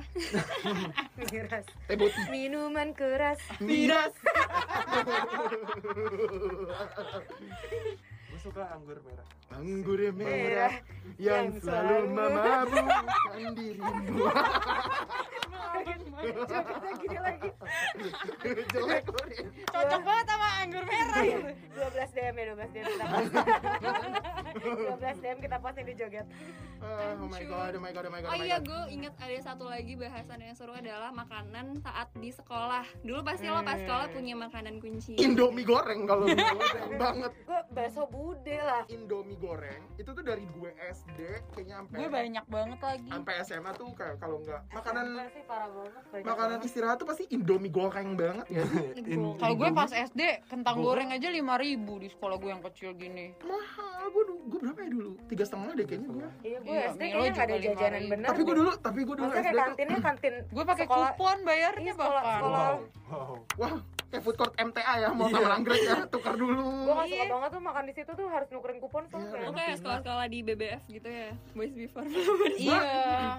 Miras. Teh boti. Minuman keras. Miras. Suka anggur merah. Anggur merah Merah yang yang selalu memabukkan dirimu. Jogetnya gini lagi. Jelek. Cocok banget sama anggur merah. 12 DM ya 12 DM kita post. 12 DM kita post yang di joget. Ah, Oh my god, oh my god, oh my god. Oh oh my iya, gue inget ada satu lagi bahasan yang seru adalah makanan saat di sekolah. Dulu pasti lo pas sekolah punya makanan kunci. Indomie goreng kalau goreng banget. Gue bakso bude lah. Indomie goreng itu tuh dari gue SD kayaknya sampai Gue banyak banget lagi. sampai SMA tuh kayak kalau nggak makanan sih parah banget. makanan banget. istirahat tuh pasti Indomie goreng banget ya. Kalau gue pas SD kentang goreng aja 5000 di sekolah gue yang kecil gini. Mahal, gue dulu, gue berapa ya dulu? Tiga setengah deh kayaknya gue. Iya, gue Iya, SD kayaknya nggak ada jajanan 5.000. bener. Tapi gue dulu, tapi gue dulu Maksudnya SD kantinnya kantin. Gue pakai kupon bayarnya Iya, sekolah- bahkan. sekolah. Wow. wah kayak food court MTA ya, mau sama anggrek ya, tukar dulu. Gue gak suka Iya. banget tuh makan di situ tuh harus nukerin kupon Iya, soalnya. Lo kayak sekolah-sekolah di BBF gitu ya, Boys Before. Iya,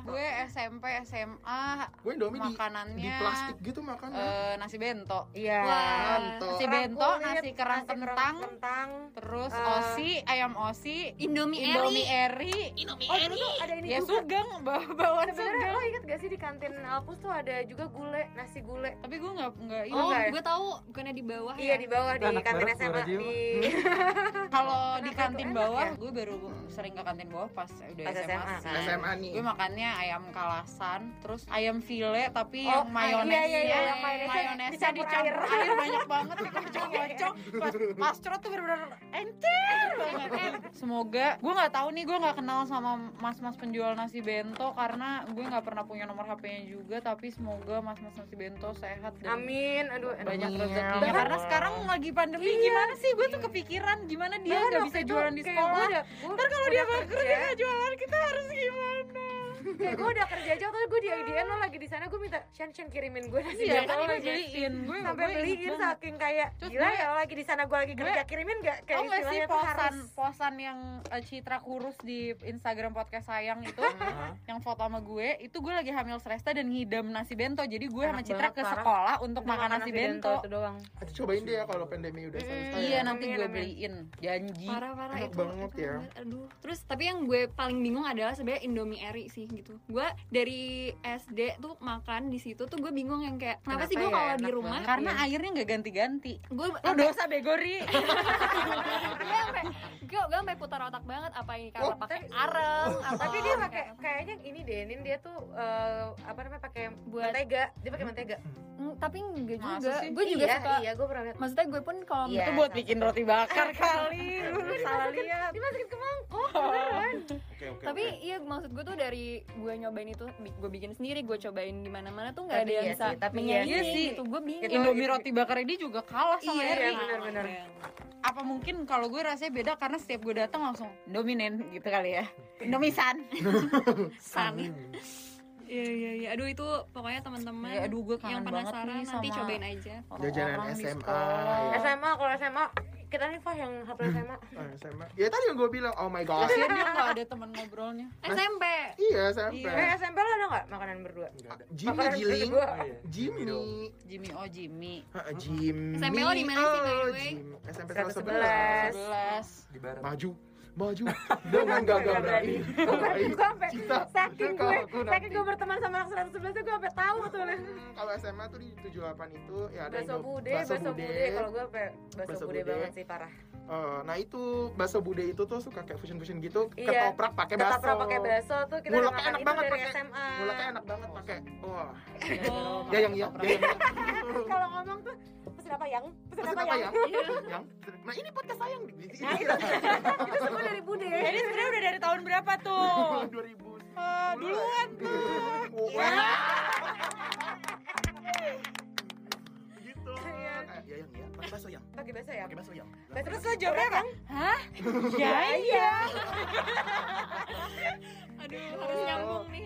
gue SMP, SMA Gue Indomie di, makanannya di plastik gitu makannya. eh, nasi bento. Iya. Mantap. Nasi bento, kulit, nasi kerang kentang, kentang. terus Eh, osi, ayam osi, Indomie, Indomie Eri. eri, Oh dulu tuh ada ini ya juga. sugeng, bawa bawaan sugeng. lo inget gak sih di kantin Alpus tuh ada juga gule, nasi gule. Tapi gue nggak nggak ini. Oh, ya? gue tahu bukannya di bawah Iya ya. di bawah di Anak kantin SMA di Kalau di kantin enak bawah, ya? gue baru sering ke kantin bawah pas udah Pas SMA. SMA, kan? SMA nih. Gue makannya ayam kalasan, terus ayam file tapi Oh, yang mayonesnya, iya, iya, iya, yang mayonesnya mayonesnya dicampur air. air. banyak banget, dikocok-kocok. Pas pastro tuh bener-bener encer banget. Semoga, gue nggak tahu nih, gue nggak kenal sama mas-mas penjual nasi bento karena gue nggak pernah punya nomor HP-nya juga. Tapi semoga mas-mas nasi bento sehat dan Amin. Aduh, banyak. Rezekinya Bahkan- karena sekarang lagi pandemi gimana sih? Gue tuh kepikiran gimana dia nggak bisa jualan di sekolah. udah- ntar kalau dia bangkrut dia nggak jualan kita harus gimana kayak gue udah kerja aja waktu gue di IDN lo lagi di sana gue minta Shan Shan kirimin gue nasi Iya bento kan lo gue beliin. gue sampai gue beliin saking kayak Terus gila gue- ya lo lagi di sana gue lagi kerja kirimin gak kayak Tau gak sih istilahnya tuh posan harus posan yang eh, Citra kurus di Instagram podcast sayang itu yang foto sama gue itu gue lagi hamil Sresta dan ngidam nasi bento. Jadi gue sama Citra banget, ke parah. sekolah untuk makan nasi bento, itu doang. Aduh, cobain deh ya kalau pandemi udah selesai. iya ya. nanti gue beliin. Janji. Parah parah itu banget ya. aduh. Terus tapi yang gue paling bingung adalah sebenarnya Indomie Eri sih gitu. Gue dari SD tuh makan di situ tuh gue bingung yang kayak kenapa, sih gue Kenapa ya? kalau di rumah? karena airnya nggak ganti-ganti. Gue lo dosa begori gue sampai gue gue sampai putar otak banget apa ini karena Oh, pakai areng atau tapi dia pakai kayaknya ini deh ini dia tuh eh, apa namanya pakai Buat- mentega. Dia pakai mentega. Mm, tapi enggak juga. gue juga iya, suka iya gue pernah lihat maksudnya gue pun kalau Iya. itu buat bikin roti bakar kali lu salah lihat dimasukin ke mangkok beneran. Oke oke. tapi iya maksud gue tuh dari gue nyobain itu gue bikin sendiri gue cobain di mana mana tuh nggak ada yang iya bisa sih, tapi iya menyaingi sih. gitu. Gue bingung. Itu- Indomie roti bakar ini juga kalah sama iya Eri iya, benar-benar. apa mungkin kalau gue rasanya beda karena setiap gue datang langsung dominen gitu kali ya. Indomie san. San. Iya iya iya. Aduh itu pokoknya teman-teman Ya, aduh, gue yang penasaran nih nanti sama- cobain aja. Jajanan SMA. SMA kalau SMA kita nih Fah yang hafal SMA Ah, SMA. Ya tadi yang gue bilang, oh my god. kasian dia nggak ada teman ngobrolnya SMP Iya, SMP. Iya. eh SMP lo ada nggak makanan berdua Enggak ada. Jimmy Makanan berdua Oh iya. Jimmy. Jimmy oh Jimmy Ah, Jimmy. SMP lo di mana sih, by the Oh, way? Jim. SMP 111. 111. 11 Di barat. Maju. Maju. Dengan Nggak berani. gue sampai Cinta. saking gue saking gue berteman sama anak 111 tuh gue sampai tahu tuh Hmm, Kalau SMA tuh di 78 itu ya ada Baso bude, baso bude. Kalau gue sampai baso bude banget sih parah. Eh, nah itu bakso bude itu tuh suka kayak fusion fusion gitu Iya. ketoprak pakai bakso pernah pakai baso tuh kita makan enak banget pakai- SMA. mulutnya enak banget pakai wah oh, ya yang iya ya iya. Kalau ngomong tuh pesen apa yang? Pesen Pesen apa apa yang? yang? Yang? Nah ini podcast sayang di sini. Nah, itu, itu semua dari bude. ini sebenarnya udah dari tahun berapa tuh? 2000 Ah, duluan tuh. gitu. Iya. Kayak, ya yang iya pakai bakso yang. Pakai ya? pakai bakso yang. Baso terus lo jawabnya apa? Hah? Ya iya. Aduh harus nyambung nih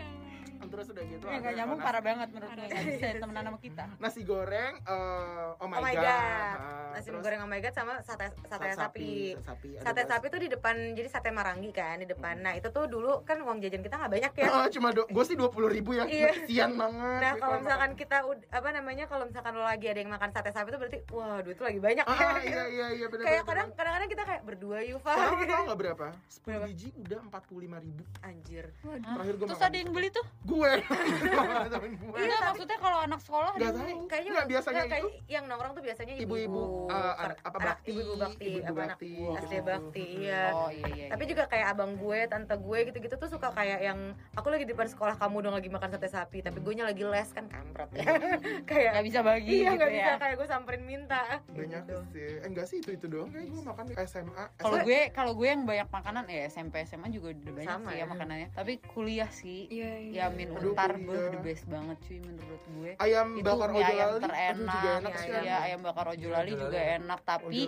terus udah gitu ya nggak nyambung parah banget menurut gue nggak bisa temenan sama kita nasi goreng eh, oh my Oh my god, god. Ah, Nasi terus goreng oh my god sama sate sate sapi. sapi ada Sate sapi tuh di depan jadi sate marangi kan di depan. Nah, itu tuh dulu kan uang jajan kita nggak banyak ya. Oh, cuma gue sih dua puluh ribu ya, Iya. kesian banget. Nah, kalau misalkan kita ud- apa namanya kalau misalkan lo lagi ada yang makan sate sapi itu berarti wah duit tuh lagi banyak ah ya. iya iya iya benar. Kayak kadang kadang-kadang kita kayak berdua yuk. Tahu tahu nggak berapa? Sepuluh Berapa? biji udah empat puluh lima ribu. Anjir. Terakhir gue terus ada yang beli tuh Gue. Temen gue. Enggak, maksudnya kalau anak sekolah Gak tahu. Kayaknya Nggak biasanya nggak, itu yang nongkrong tuh biasanya ibu-ibu eh, per- apa anak bakti, ibu-ibu bakti, anak bakti, SD bakti, iya. oh iya iya Tapi juga kayak abang gue, tante gue gitu-gitu tuh suka kayak yang aku lagi di depan sekolah kamu dong lagi makan sate sapi, tapi gue nya lagi les kan kampret ya. kayak nggak bisa bagi iya gitu nggak bisa ya kayak gue samperin minta. banyak Gitu. sih. Eh, enggak sih itu itu doang. Kayak gue makan di SMA. kalau gue kalau gue yang banyak makanan ya SMP SMA juga udah banyak sih ya. ya makanannya tapi kuliah sih iya ya untar beuh, the best banget cuy menurut gue ayam itu bakar mie ojo ayam lali. terenak Aduh, juga enak Iya, sih. iya. ya ayam bakar ojo lali Ojo juga enak tapi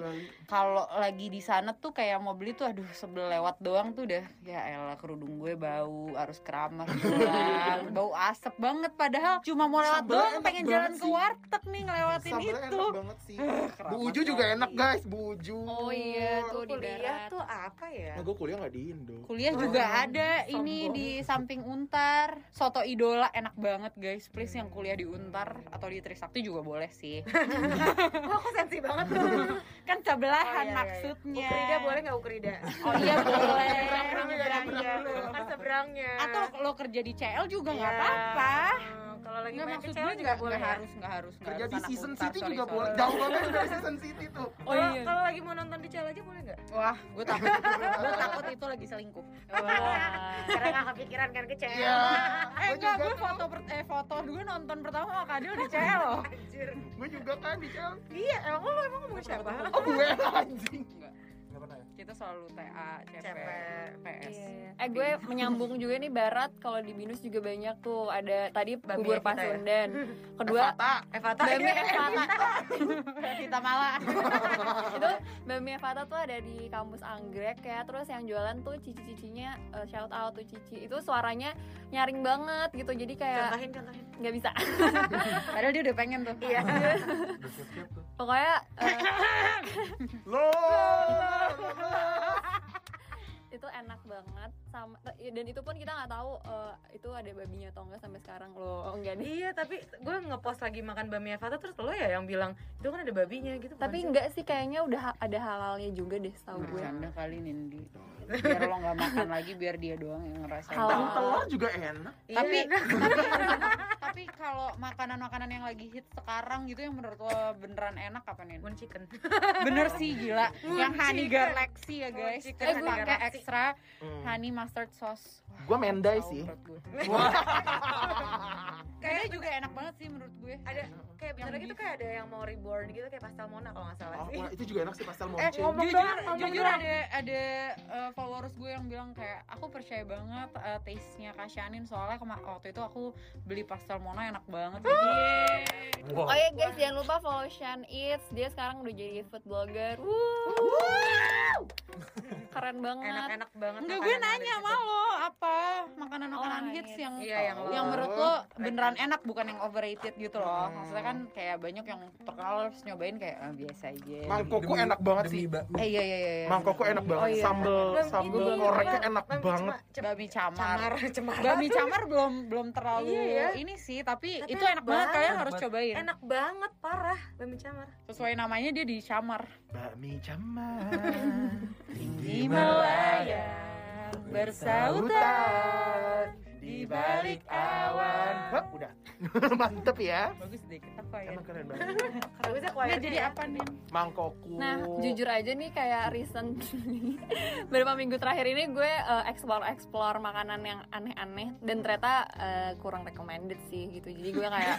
kalau lagi di sana tuh kayak mau beli tuh aduh sebel lewat doang tuh udah ya elah kerudung gue bau harus keramas bau asap banget padahal cuma mau lewat doang enak pengen jalan ke sih. warteg nih ngelewatin itu enak banget sih. Bu Uju juga enak guys, Bu Uju. oh iya tuh di Kuliah tuh apa ya? Nah, gue kuliah nggak di Indo. Kuliah juga Oh, ada ini di samping Untar. Soto idola enak banget guys. Please yang kuliah di Untar atau di Trisakti juga boleh sih. Wah, aku sensi banget tuh. kan sebelahan Oh, iya, iya, iya. maksudnya. Ukrida boleh nggak Ukrida? Oh iya boleh. Seberangnya. Kan seberangnya. Atau lo kerja di CL juga nggak Iya. apa-apa. Hmm, Kalau lagi Nggak main gue juga nggak boleh nggak ya? harus nggak harus nggak Kerja harus di season city sorry, juga sorry. boleh. Jauh banget dari season city tuh. oh Kalau iya kalau lagi mau nonton di CL aja boleh nggak? Wah, gue takut. gue takut itu lagi selingkuh. Karena nggak kepikiran kan ke. Iya. Eh Gua enggak, juga gue foto per- eh foto gue nonton pertama sama Kadil di CL loh. Anjir. Gue juga kan di Chelsea. Iya, emang lu emang ngomong siapa? Oh gue anjing. Ya? kita selalu TA, CP, CP. PS. Iya. Eh gue menyambung juga nih barat kalau di binus juga banyak tuh ada tadi Babi bubur ya? Pasundan. Kedua Fata Evata Bami Evata. Kita malah itu Bami Evata tuh ada di kampus Anggrek ya. Terus yang jualan tuh cici-cicinya eh, shout out tuh cici. Itu suaranya nyaring banget gitu. Jadi kayak contohin contohin nggak bisa. padahal dia udah pengen tuh. iya Udah siap-siap tuh. Pokoknya eh, lo itu enak banget sama dan itu pun kita nggak tahu eh, itu ada babinya atau enggak sampai sekarang loh. Enggak nih. iya tapi gue ngepost lagi makan bami Evata terus lo ya yang bilang itu kan ada babinya gitu Tapi sih? enggak sih kayaknya udah ha- ada halalnya juga deh setahu gue. Bercanda kali Nindi. Biar lo nggak makan lagi, biar dia doang yang ngerasain. Halal. dan telur juga enak Iya, tapi enak. tapi, tapi kalau makanan-makanan yang lagi hit sekarang gitu yang menurut lo beneran enak apa nih? Moon chicken Bener sih gila. yang honey chicken. galaxy ya guys. chicken, Terus honey pakai galaxy. extra Hmm. honey mustard sauce. Gua mendai sih. gue. Kayaknya kayak juga enak banget sih menurut gue. ada kayak bentar lagi tuh kayak ada yang mau reborn gitu kayak pastel mona kalau nggak salah Oh, sih wah, itu juga enak sih pastel Eh, mochi ngomong jujur dong, ngomong jujur dong. ada ada uh, followers gue yang bilang kayak aku percaya banget uh, taste nya Kasyanin soalnya kema- waktu itu aku beli pastel mona enak banget Yeay. Oh ya guys, jangan lupa follow Shan Eats. Dia sekarang udah jadi food blogger. Wuh. Keren banget. enak-enak banget Enggak gue nanya sama lo apa makanan-makanan Oh, hits yang Iya, yang yang menurut lo beneran enak bukan yang overrated gitu loh. Maksudnya kan kayak banyak yang terkenal terus nyobain kayak ah, biasa aja. mangkoko Demi- enak banget demi sih bakmi. Eh iya iya iya. iya. mangkoko enak banget Oh, iya. sambel Belum- sambel belum koreknya enak Bami banget cema- Babi camar. cemar Babi camar belum belum terlalu Iya, ya. ini sih, tapi, Tapi itu enak banget kalian banget. harus cobain. enak banget parah bami camar Sesuai namanya dia di camar. bakmi camar Tinggi melayang bersautan di balik awan Hop, udah mantep ya Bagus deh kita ya. emang keren banget bagusnya Nggak choirnya jadi apa nih? mangkoko Nah, jujur aja nih kayak recent beberapa minggu terakhir ini gue uh, explore explore makanan yang aneh-aneh dan ternyata uh, kurang recommended sih gitu. Jadi gue kayak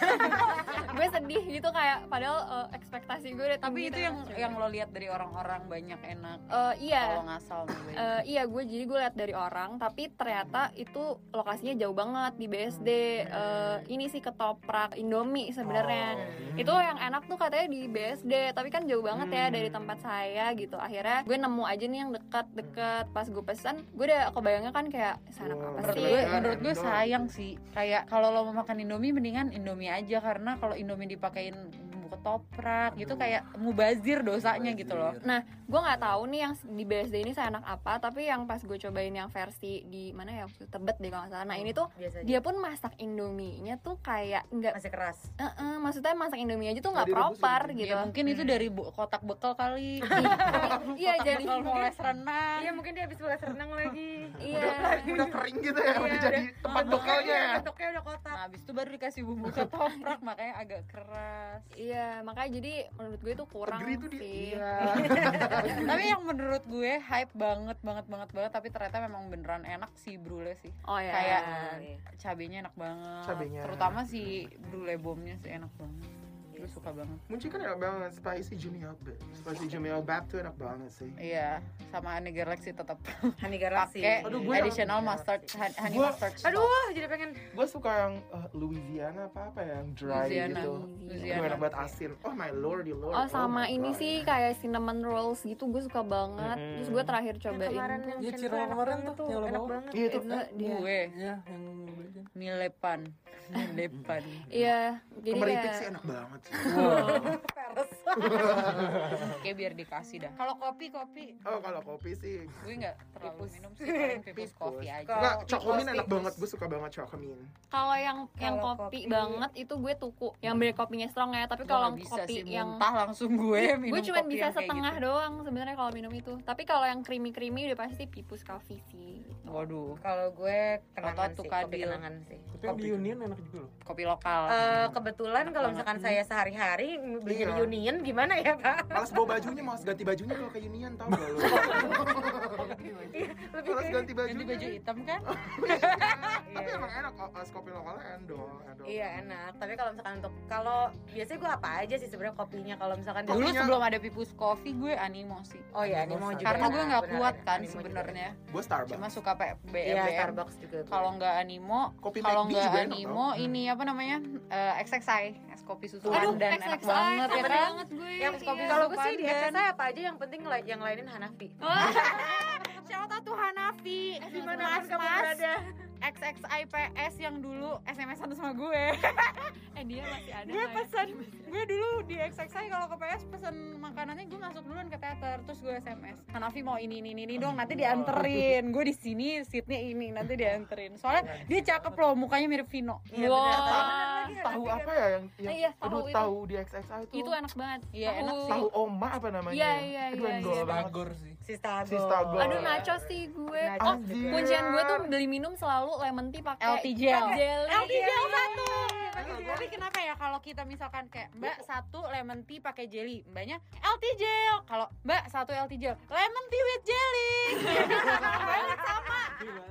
gue sedih gitu kayak padahal uh, ekspektasi gue udah Tapi itu yang yang lo lihat dari orang-orang banyak enak. Uh, iya. Kalau ngasal. Eh, iya gue jadi gue lihat dari orang tapi ternyata itu lokasinya jauh banget di BSD Eh, ini sih ketoprak Indomie sebenarnya. Oh. itu yang enak tuh katanya di BSD tapi kan jauh banget ya dari tempat saya gitu. Akhirnya gue nemu aja nih yang dekat-dekat pas gue pesan gue udah kebayangnya kan kayak sana Wah, apa menurut sih? gue Iya, menurut gue sayang sih. Kayak kalau lo mau makan indomie mendingan indomie aja. Karena kalau indomie dipakein bumbu ketoprak gitu kayak mubazir dosanya gitu loh gue nggak tahu nih yang di BSD ini saya enak apa tapi yang pas gue cobain yang versi di mana ya tebet deh kalau nggak salah. Nah ini tuh biasa aja dia pun masak indominya tuh kayak nggak masih keras. Eh-eh, maksudnya masak indomie aja tuh nggak proper ya, gitu. Ya mungkin itu dari bu- kotak bekal kali. Iya kotak jadi bekal mau les renang iya mungkin dia habis belas renang lagi. Iya. Udah kering gitu ya udah Iya, jadi udah. tempat bekalnya ya bentuknya udah kotak. Nah habis itu baru dikasih bumbu ketoprak makanya agak keras. Iya makanya jadi menurut gue itu kurang Negeri itu dia sih. iya tapi yang menurut gue hype banget banget banget banget tapi ternyata memang beneran enak sih brule sih oh ya Kayak- Iya. cabenya enak banget Cabenya. terutama si brule bomnya sih enak banget gue suka banget. Munci kan enak banget, spicy Jumio Spicy Jumio Bab tuh enak banget sih. Iya sama honey galaxy tetap honey galaxy. Pakai Aduh, gue yang- additional mustard hon- honey Gua- mustard sauce. aduh jadi pengen Gue suka yang eh, Louisiana apa-apa ya, yang dry Louisiana. gitu. Louisiana. Gue enak banget asin. Oh my lordy lord. Oh sama my ini God. sih kayak cinnamon rolls gitu gue suka banget. Mm-mm. Terus gue terakhir Yang cobain. kemarin tuh yang Iya, Ciro tuh enak kemarin tuh, yang lo enak banget. Iya itu. Gue. Iya, yang beli. milepan milepan Iya jadi Kemeritik kayak sih enak banget sih. Kayak biar dikasih dah. Kalau kopi kopi. Oh kalau kopi sih. Gue nggak terlalu minum sih paling kopi aja. Enggak, tipus, enak banget, gue suka banget Chocomin. Kalau yang yang kopi, kopi- banget itu gue tuku. Yang beli kopinya strong ya Tapi kalau kopi sih yang muntah langsung gue minum gue cuma kopi bisa setengah gitu. doang sebenarnya kalau minum itu. Tapi kalau yang creamy creamy udah pasti pipus coffee sih. Waduh. Kalau gue kenangan sih, kopi Tukadil. Kenangan sih. Tapi yang di Union enak juga loh. kopi lokal Eh, kebetulan kalau misalkan saya sehari-hari di Iya. Union Union gimana ya Pak? Malas bawa bajunya, malas ganti bajunya kalau ke Union tau gak lo? Iya, lebih Malas kayak ganti bajunya. Ganti baju hitam kan? Tapi emang enak, oh, es kopi lokalnya endol, endol. Iya enak, tapi kalau misalkan untuk kalau biasanya gue apa aja sih sebenarnya kopinya kalau misalkan Dulu Kopinya- sebelum ada Pipus Coffee gue animo sih. Oh iya, Animo juga. Karena gue nggak kuat kan sebenarnya. Gue Starbucks. Cuma suka pe- Iya. Starbucks juga. Kalau nggak animo, Kopi kalau nggak juga enak animo tau. ini apa namanya Eh, XXI es kopi susu Aduh, enak XXI, banget ya kan? banget gue. yang es kopi Iya. kalau gue sih di. SSI apa aja yang penting la- yang lainin Hanafi. Shout out to Hanafi, Gimana mas kamu mas berada? XXI PS yang dulu SMS-an sama gue. Eh dia masih ada. gue nggak ya? pesan, gue dulu di XXI kalau ke PS pesan makanannya gue masuk duluan ke teater, terus gue SMS. Hanafi mau ini ini ini dong, nanti dianterin. Gue di sini seatnya ini, nanti dianterin. Soalnya dia cakep loh, mukanya mirip Vino. Iya Wow. benar. Tapi benar lagi Tahu apa ya yang, yang Iya, tahu aduh itu. tahu di XXI itu. Itu enak banget. Iya, enak Tahu- tahu Oma apa namanya? Iya, iya, Aduh, iya, iya. banget. Tagor sih. Sistago. Sistago. Aduh nacho sih gue. Oh, kuncian gue tuh beli minum selalu lemon tea pakai LT gel. LT gel iya, satu. Tapi kenapa ya kalau kita misalkan kayak Mbak satu lemon tea pakai jelly, Mbaknya LT gel. Kalau Mbak satu LT gel, lemon tea with jelly. Sama.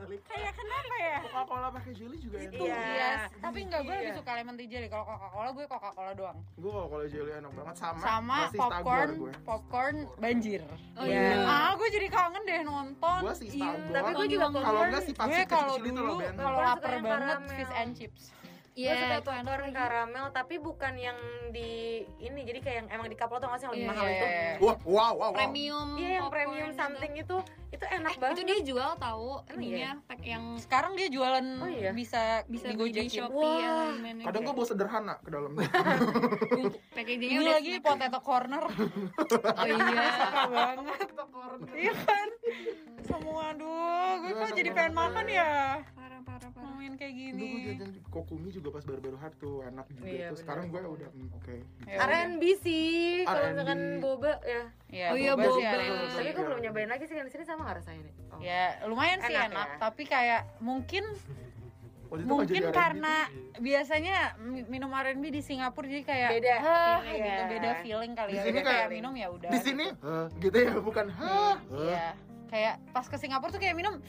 Kayak kenapa ya? Coca-Cola pakai jelly juga. Itu Iya. yes. Tapi enggak gue lebih Iya. suka lemon tea jelly. Kalau Coca-Cola gue Coca-Cola doang. Gue Coca-Cola jelly enak banget sama Sama popcorn, popcorn banjir. Oh Iya. Ah, gue jadi kangen deh nonton. Gue sih Iya. Tapi gue juga Kalau enggak sih pasti kecil itu dulu kalau lapar banget karamel. fish and chips. Iya, suka lagi. karamel tapi bukan yang di ini jadi kayak yang emang di cup lo tau gak sih yang lebih Iya, mahal iya, itu iya. Wah, wow, wow, wow. Premium. iya yang premium gitu. something itu itu enak Eh, banget itu dia jual tahu ininya pack yang Sekarang dia jualan Oh iya? bisa bisa di digojekin. Shopee Wah. atau di mana Kadang gue bawa sederhana ke dalamnya. packagingnya Ini udah lagi snack. potato corner. Oh iya. Suka banget. Iya kan? Semua aduh, gue Iya, kok enak jadi banget. pengen makan ya. Ngomongin kayak Dulu gini. gue jajan Kokumi juga pas baru-baru hard tuh enak juga Iya, tuh. Sekarang gue udah hmm, oke. Ya udah. R&B sih kalau misalkan boba ya Iya, Oh iya, boba boba. yang tapi gue belum nyobain lagi sih kan di sini sama nggak rasanya nih oh. Ya, lumayan sih Enak enak, ya? tapi kayak mungkin mungkin karena biasanya mi- minum R&B di Singapura jadi kayak Beda. "Hah," Iya. gitu beda feeling kali Di ya. sini kayak kayak- minum ya udah. di sini eh, gitu ya bukan hah Iya. Kayak pas ke Singapura tuh kayak minum,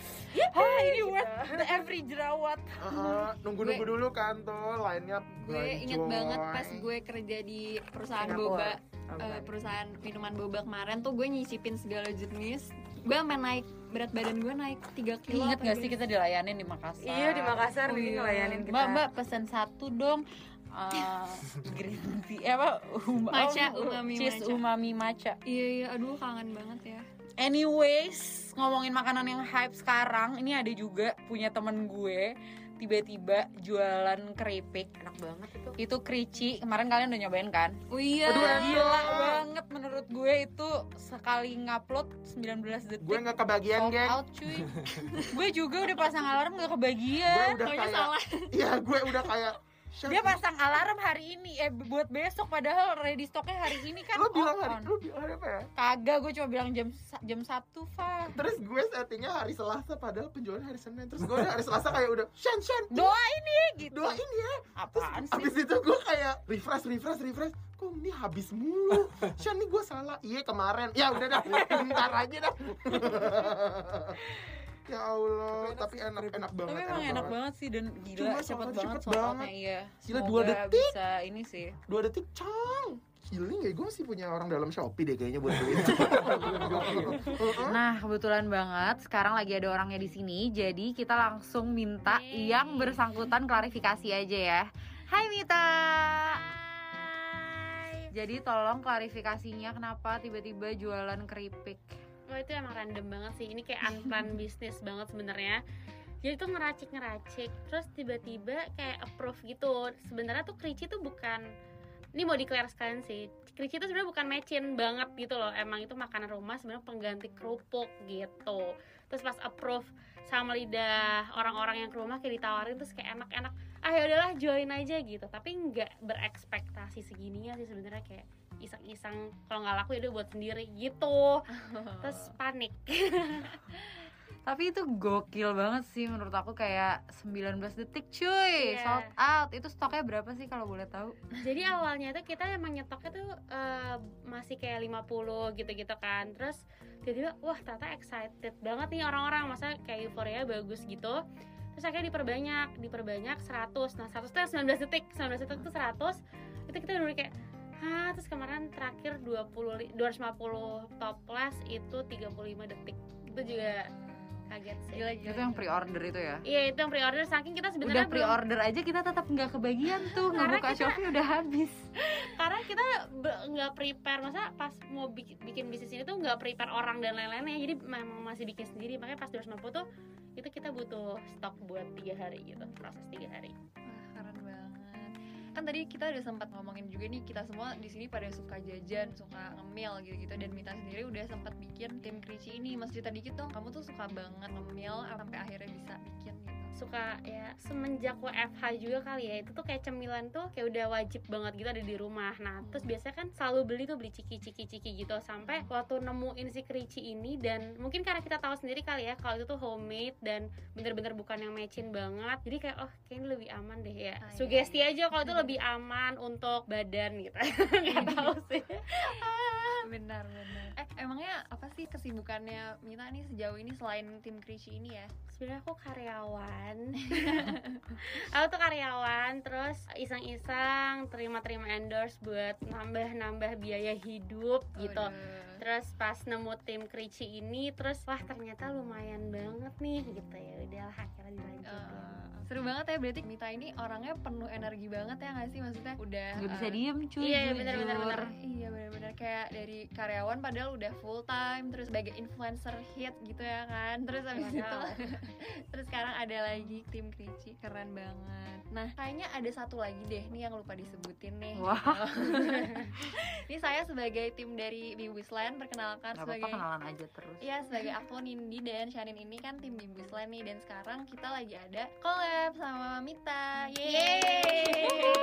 Hah ini gitu. worth the every jerawat. Heeh, nunggu-nunggu dulu kan tuh lainnya Gue inget banget pas gue kerja di perusahaan Singapura. boba eh, bukan. perusahaan minuman boba kemarin tuh gue nyicipin segala jenis gue sampe naik berat badan gue naik 3 kilo Ingat apa gak sih kita dilayanin di Makassar? iya di Makassar Oh, iya. ngelayanin kita Mbak, mbak pesen satu dong. Eh, green tea eh, apa um, Matcha, oh, umami cheese matcha. umami matcha iya iya aduh kangen banget ya anyways ngomongin makanan yang hype sekarang ini ada juga punya temen gue tiba-tiba jualan keripik. Enak banget itu. Itu kerici kemarin kalian udah nyobain kan? Oh iya. Aduh, gila banget menurut gue itu sekali ngupload 19 detik. Gue nggak kebagian sold geng. out cuy. Gue juga udah pasang alarm gak gue kebagian udah Pokoknya kayak salah. Iya gue udah kayak "Shut dia up." pasang alarm hari ini. Eh buat besok. Padahal ready stocknya hari ini kan lo bilang on. hari lo bilang hari apa ya? Kagak gue cuma bilang jam jam satu Fa terus gue settingnya hari Selasa padahal penjualan hari Senin. Terus gue hari Selasa kayak udah Shan Shan doain ya gitu. Doain ya. Apaan sih? abis itu gue kayak refresh refresh refresh. Kok ini habis mulu? Shan nih gue salah. Iya kemarin. Ya udah dah. Bentar aja dah ya Allah tapi enak enak banget tapi emang enak banget sih dan Cuma gila cepet soalnya banget cepet banget. iya Gila, dua detik. bisa ini sih dua detik cang Healing ya gue masih punya orang dalam Shopee deh kayaknya buat beli Nah, kebetulan banget sekarang lagi ada orangnya di sini, jadi kita langsung minta Yeay. yang bersangkutan klarifikasi aja ya. Hai Mita. Jadi tolong klarifikasinya kenapa tiba-tiba jualan keripik. Oh itu emang random banget sih. Ini kayak unplanned bisnis banget sebenarnya. Jadi tuh ngeracik ngeracik, terus tiba-tiba kayak approve gitu. Sebenarnya tuh kerici tuh bukan ini mau declare sekalian sih. Kerici tuh sebenarnya bukan mecin banget gitu loh. Emang itu makanan rumah sebenarnya pengganti kerupuk gitu. Terus pas approve sama lidah orang-orang yang ke rumah kayak ditawarin terus kayak enak-enak. Ah ya udahlah join aja gitu. Tapi nggak berekspektasi segininya sih sebenarnya kayak iseng-iseng kalau nggak laku ya udah buat sendiri gitu terus panik Tapi itu gokil banget sih menurut aku kayak 19 detik cuy Iya. Sold out Itu stoknya berapa sih kalau boleh tahu? Jadi awalnya tuh kita emang nyetoknya tuh eh, masih kayak 50 gitu-gitu kan. Terus tiba-tiba wah ternyata excited banget nih orang-orang masa kayak euforia bagus gitu. Terus akhirnya diperbanyak, diperbanyak 100. Nah, 100 tuh yang 19 detik, 19 detik tuh 100. Itu kita udah kayak Hah, terus kemarin terakhir 20 li- 250 toples itu 35 detik. Itu juga kaget sih. Gila, Itu yang pre-order itu ya? Iya, itu yang pre-order. Saking kita Udah sebenarnya belum pre-order aja kita tetap nggak kebagian tuh. Karena Ngebuka kita- Shopee udah habis. Karena kita nggak prepare. Masa pas mau bikin, bikin bisnis ini tuh nggak prepare orang dan lain-lainnya. Jadi memang masih bikin sendiri. Makanya pas 250 tuh itu kita butuh stok buat tiga hari gitu. Proses tiga hari. Banget. Kan tadi kita udah sempat ngomongin juga nih kita semua di sini pada suka jajan, suka ngemil gitu-gitu dan Mita sendiri udah sempat bikin tim Krici ini. Mas dikit dong, kamu tuh suka banget ngemil sampai akhirnya bisa bikin gitu. Suka ya semenjak WFH juga kali ya itu tuh kayak cemilan tuh kayak udah wajib banget gitu ada di rumah. Nah terus biasanya kan selalu beli tuh beli ciki ciki ciki gitu sampai waktu nemuin si kerici ini dan mungkin karena kita tahu sendiri kali ya kalau itu tuh homemade dan bener-bener bukan yang mecin banget jadi kayak oh kayaknya lebih aman deh ya. Ah, iya, sugesti aja kalau itu lebih aman untuk badan gitu. Nggak tahu sih. Benar, benar. Eh, emangnya apa sih kesibukannya Mita nih sejauh ini selain tim Krici ini ya? sebenarnya aku karyawan aku tuh karyawan terus iseng-iseng terima-terima endorse buat nambah-nambah biaya hidup gitu. Waduh. terus pas nemu tim Krici ini terus wah ternyata lumayan banget nih gitu ya. Udahlah akhirnya dilanjutin. Eh, seru banget ya berarti Mita ini orangnya penuh energi banget ya nggak sih maksudnya udah Gak bisa eh, diem cuy Iya, jujur. bener, bener, bener. Iya benar-benar kayak dari karyawan padahal udah full time terus sebagai influencer hit gitu ya kan terus habis itu Wadaw. terus sekarang ada lagi tim Krici keren banget nah kayaknya ada satu lagi deh nih yang lupa disebutin nih Wah. ini saya sebagai tim dari Bibusland perkenalkan Gak sebagai kenalan aja terus Iya sebagai aku Nindi dan Shanin ini kan tim Bibusland nih dan sekarang kita lagi ada collab sama Mita. Yeay.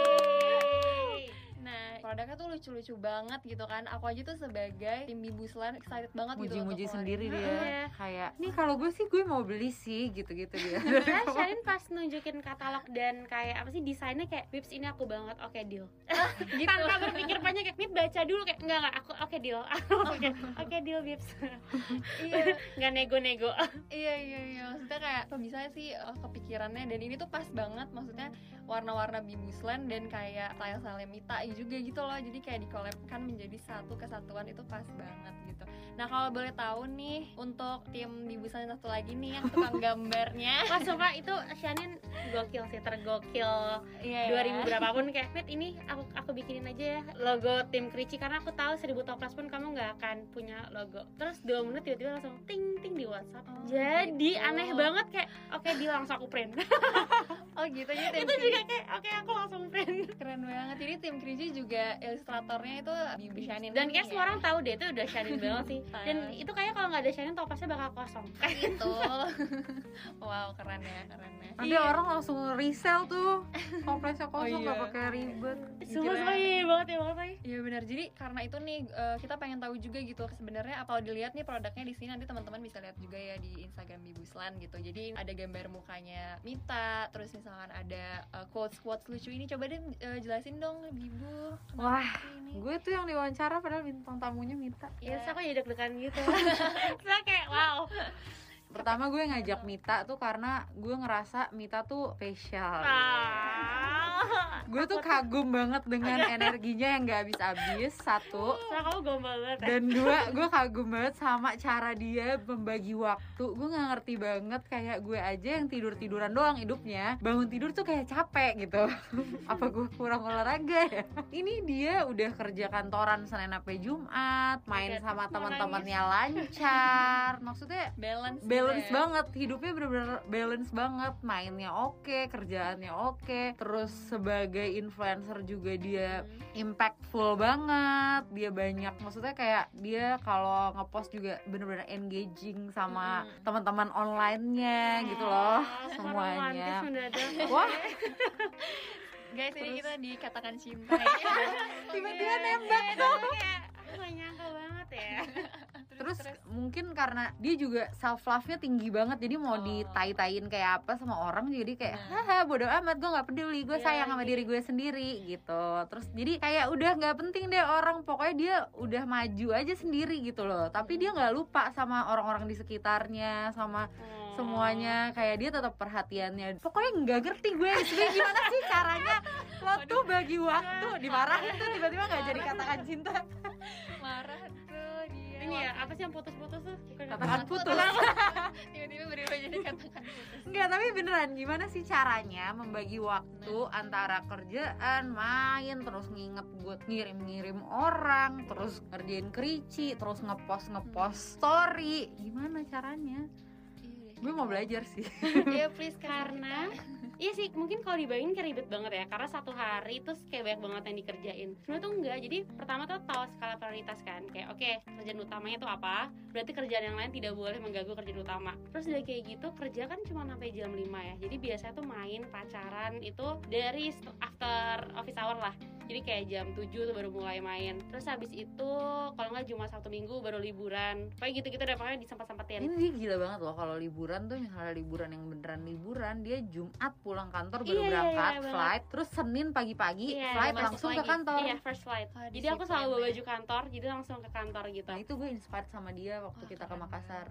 Nah, produknya tuh lucu-lucu banget gitu kan. Aku aja tuh sebagai tim Bibusland excited banget gitu Muji-muji sendiri dia. Iya. Kayak Nih kalau gue sih gue mau beli sih Gitu-gitu dia. Karena Sharin pas nunjukin katalog dan kayak apa sih desainnya kayak Bips ini aku banget. Oke deal. Gitu. tanpa berpikir panjang kayak Mip baca dulu. Kayak enggak enggak aku oke deal. Oke oke deal Bips. Iya, nggak nego-nego. Iya, iya, iya. Maksudnya kayak kok bisa sih eh, kepikirannya? Dan ini tuh pas banget maksudnya warna-warna Bibusland dan kayak style-style Mita juga gitu loh. Jadi kayak dikolabkan menjadi satu kesatuan itu pas banget gitu. Nah, kalau boleh tahu nih untuk tim Bibusland satu lagi nih yang tukang gambarnya. Wah sumpah itu Shanin gokil sih tergokil Iya. 2000 berapapun kayak Fit ini aku aku bikinin aja ya logo tim Krici karena aku tahu 1000 toples pun kamu nggak akan punya logo terus dua menit tiba-tiba langsung ting ting di WhatsApp Oh, jadi gitu. aneh banget kayak oke dia langsung aku print Oh gitu ya tim itu juga kayak oke aku langsung print keren banget. Jadi tim Kriji juga ilustratornya itu Bibi Shanin. dan kayak ya. semua orang tahu deh itu udah Shanin banget sih dan itu kayak kalau nggak ada Shanin toplesnya bakal kosong gitu. wow, keren ya, keren ya. Nanti orang langsung resell tuh Komplesnya kosong iya. gak pakai ribet semua Gila. semua iya banget ya banget lagi Iya benar. Jadi karena itu nih eh, kita pengen tahu juga gitu sebenarnya kalau dilihat nih produknya di sini nanti teman-teman bisa lihat juga ya di Instagram Bibuslan gitu. Jadi ada gambar mukanya Mita, terus misalkan ada quotes quotes lucu ini coba deh eh, jelasin dong Bibu. kenapa Wah? Gue tuh yang diwawancara padahal bintang tamunya Mita ya terus aku jadi deg-degan gitu terus kayak wow Pertama gue ngajak Mita tuh karena gue ngerasa Mita tuh spesial ah. Gue tuh kagum banget dengan energinya yang gak habis-habis Satu. Kamu banget. Dan dua, gue kagum banget sama cara dia membagi waktu. Gue gak ngerti banget kayak gue aja yang tidur-tiduran doang hidupnya. Bangun tidur tuh kayak capek gitu. Apa gue kurang olahraga ya? Ini dia udah kerja kantoran Senin sampai Jumat Main sama teman-temannya lancar. Maksudnya balance balance ya. banget hidupnya bener-bener balance banget mainnya oke kerjaannya oke terus sebagai influencer juga dia Hmm. impactful banget dia banyak maksudnya kayak dia kalau ngepost juga bener-bener engaging sama Hmm. teman-teman online-nya gitu loh Ah, semuanya romantis mendadak. wah Guys, ini kita dikatakan cinta ya. tiba-tiba nembak Itu kayak aku gak nyangka banget ya terus, mungkin karena dia juga self love nya tinggi banget jadi mau Oh. ditai-taiin kayak apa sama orang jadi kayak Nah. haha bodoh amat gue nggak peduli gue Iya sayang sama lagi. diri gue sendiri gitu. Terus jadi kayak udah nggak penting deh orang pokoknya dia udah maju aja sendiri gitu loh. Tapi dia nggak lupa sama orang-orang di sekitarnya sama Oh. semuanya kayak dia tetap perhatiannya. Pokoknya nggak ngerti gue sebenarnya gimana sih caranya lo tuh bagi waktu? Dimarahin tuh tiba-tiba nggak jadi katakan cinta. Marah tuh dia ini ya apa sih yang putus-putus tuh? Bukan katakan putus? Tiba-tiba berubah jadi katakan putus. Enggak, tapi beneran gimana sih caranya membagi waktu antara kerjaan, main, terus nginget buat ngirim-ngirim orang, terus ngerjain kerici, terus ngepost ngepost story. Gimana caranya? Gue mau belajar sih. Iya please karena Iya sih, mungkin kalau dibayangin kayak ribet banget ya Karena satu hari terus kayak banyak banget yang dikerjain. Sebenarnya tuh enggak, jadi pertama tuh tahu skala prioritas kan Kayak oke, kerjaan utamanya tuh apa Berarti kerjaan yang lain tidak boleh mengganggu kerjaan utama. Terus udah kayak gitu, kerja kan cuma sampai jam 5 ya Jadi biasanya tuh main, pacaran itu dari after office hour lah. Jadi kayak jam 7 tuh baru mulai main. Terus habis itu kalau nggak Jumat Sabtu Minggu baru liburan. Pokoknya gitu-gitu deh, pokoknya disempat-sempatin. Ini dia gila banget loh kalau liburan tuh misalnya liburan yang beneran liburan, dia Jumat pulang kantor baru Iya, iya, berangkat iya, banget. flight, terus Senin pagi-pagi Iya, flight langsung ke lagi. kantor. Iya, first flight Wah, Jadi aku selalu bawa baju kantor, jadi langsung ke kantor gitu. Nah, itu gue inspired sama dia waktu kita ke Makassar.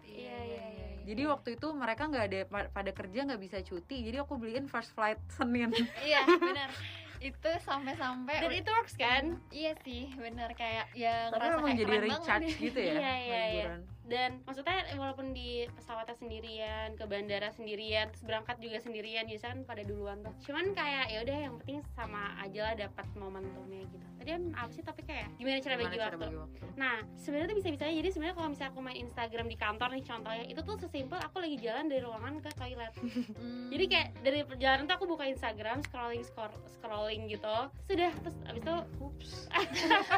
Iya, iya, iya. Jadi waktu itu mereka nggak ada pa- pada kerja nggak bisa cuti, jadi aku beliin first flight Senin. iya benar itu sampai-sampai Dan itu works kan? iya sih benar kayak ya Tapi ngerasa emang kayak jadi banget recharge gitu ya. Iya, iya, iya. Dan maksudnya walaupun di pesawatnya sendirian, ke bandara sendirian, terus berangkat juga sendirian, biasanya kan pada duluan tuh. Cuman kayak ya udah yang penting sama aja lah dapat momentumnya gitu. Tadi em, apa sih tapi kayak gimana cara bagi waktu? waktu? Nah, sebenarnya tuh bisa-bisa aja. Jadi sebenarnya kalau misalnya aku main Instagram di kantor nih contohnya, itu tuh sesimpel aku lagi jalan dari ruangan ke toilet. Hmm. Jadi kayak dari perjalanan tuh aku buka Instagram, scrolling scroll- scrolling gitu. Sudah terus abis itu ups.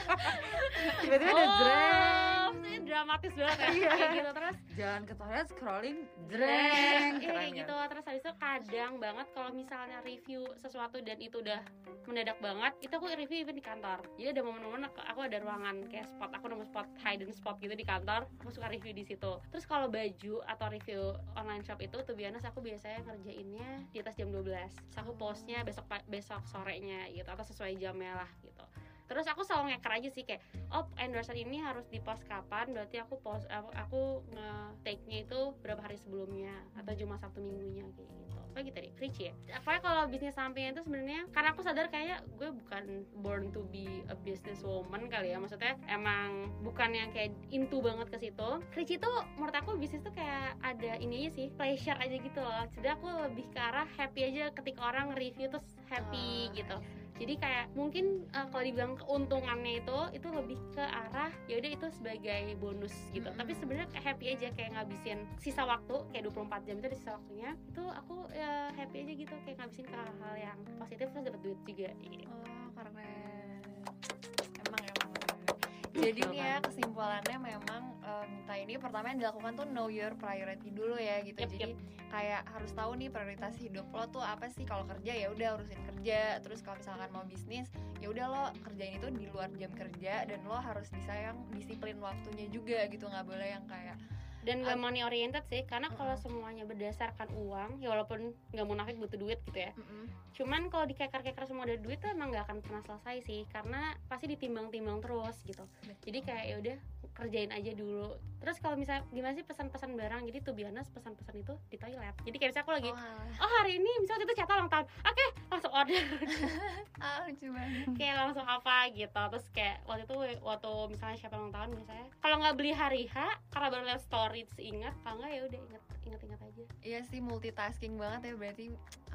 Tiba-tiba ada. Oh, ini dramatis banget ya. Iya. Kayak gitu terus Jalan ke toilet scrolling jreng. Iya kan? gitu terus habis itu kadang banget kalau misalnya review sesuatu dan itu udah mendadak banget itu aku review even di kantor jadi ada momen-momen aku, aku ada ruangan kayak spot aku nemu spot hidden spot gitu di kantor aku suka review di situ terus kalau baju atau review online shop itu tuh biasa aku biasanya ngerjainnya di atas jam 12 terus aku postnya besok besok sorenya gitu atau sesuai jamnya lah gitu terus aku selalu ngeker aja sih kayak oh endorsement ini harus di post kapan? Berarti aku post aku, aku nge take nya itu berapa hari sebelumnya atau cuma sabtu minggunya kayak gitu. Apa gitu deh rich ya. Apa kalau bisnis sampingan itu sebenarnya karena aku sadar kayak gue bukan born to be a business woman kali ya. Maksudnya emang bukan yang kayak into banget ke situ. Rich itu menurut aku bisnis tuh kayak ada ini aja sih pleasure aja gitu loh. Jadi aku lebih ke arah happy aja ketika orang review terus happy gitu jadi kayak mungkin uh, kalau dibilang keuntungannya itu itu lebih ke arah ya udah itu sebagai bonus gitu Mm-mm. tapi sebenarnya happy aja kayak ngabisin sisa waktu kayak 24 jam itu ada sisa waktunya itu aku ya happy aja gitu kayak ngabisin ke hal-hal yang positif terus dapat duit juga gitu. oh keren emang jadi nih ya kesimpulannya memang eh, minta ini pertama yang dilakukan tuh know your priority dulu ya gitu. Yep, jadi kayak harus tahu nih prioritas hidup lo tuh apa sih? Kalau kerja ya udah urusin kerja terus kalau misalkan mau bisnis ya udah lo kerjain itu di luar jam kerja dan lo harus bisa yang disiplin waktunya juga gitu nggak boleh yang kayak dan gak money oriented sih karena kalau Mm-mm. semuanya berdasarkan uang ya walaupun nggak munafik butuh duit gitu ya. "Mm-mm, cuman kalau dikeker-keker semua ada duit tuh emang nggak akan pernah selesai sih karena pasti ditimbang-timbang terus gitu. Jadi kayak ya udah kerjain aja dulu. Terus kalau misalnya gimana sih pesan-pesan barang? Jadi tuh biasa pesan-pesan itu di toilet. Jadi kayak misalnya aku lagi oh, oh hari ini misalnya itu catat ulang tahun? Oke langsung order. Banget. Kayak langsung apa gitu. Terus kayak waktu itu waktu misalnya siapa ulang tahun biasanya kalau nggak beli hari H karena baru lihat story ingat. Kalau nggak ya udah inget inget inget aja. Iya sih multitasking banget ya. Berarti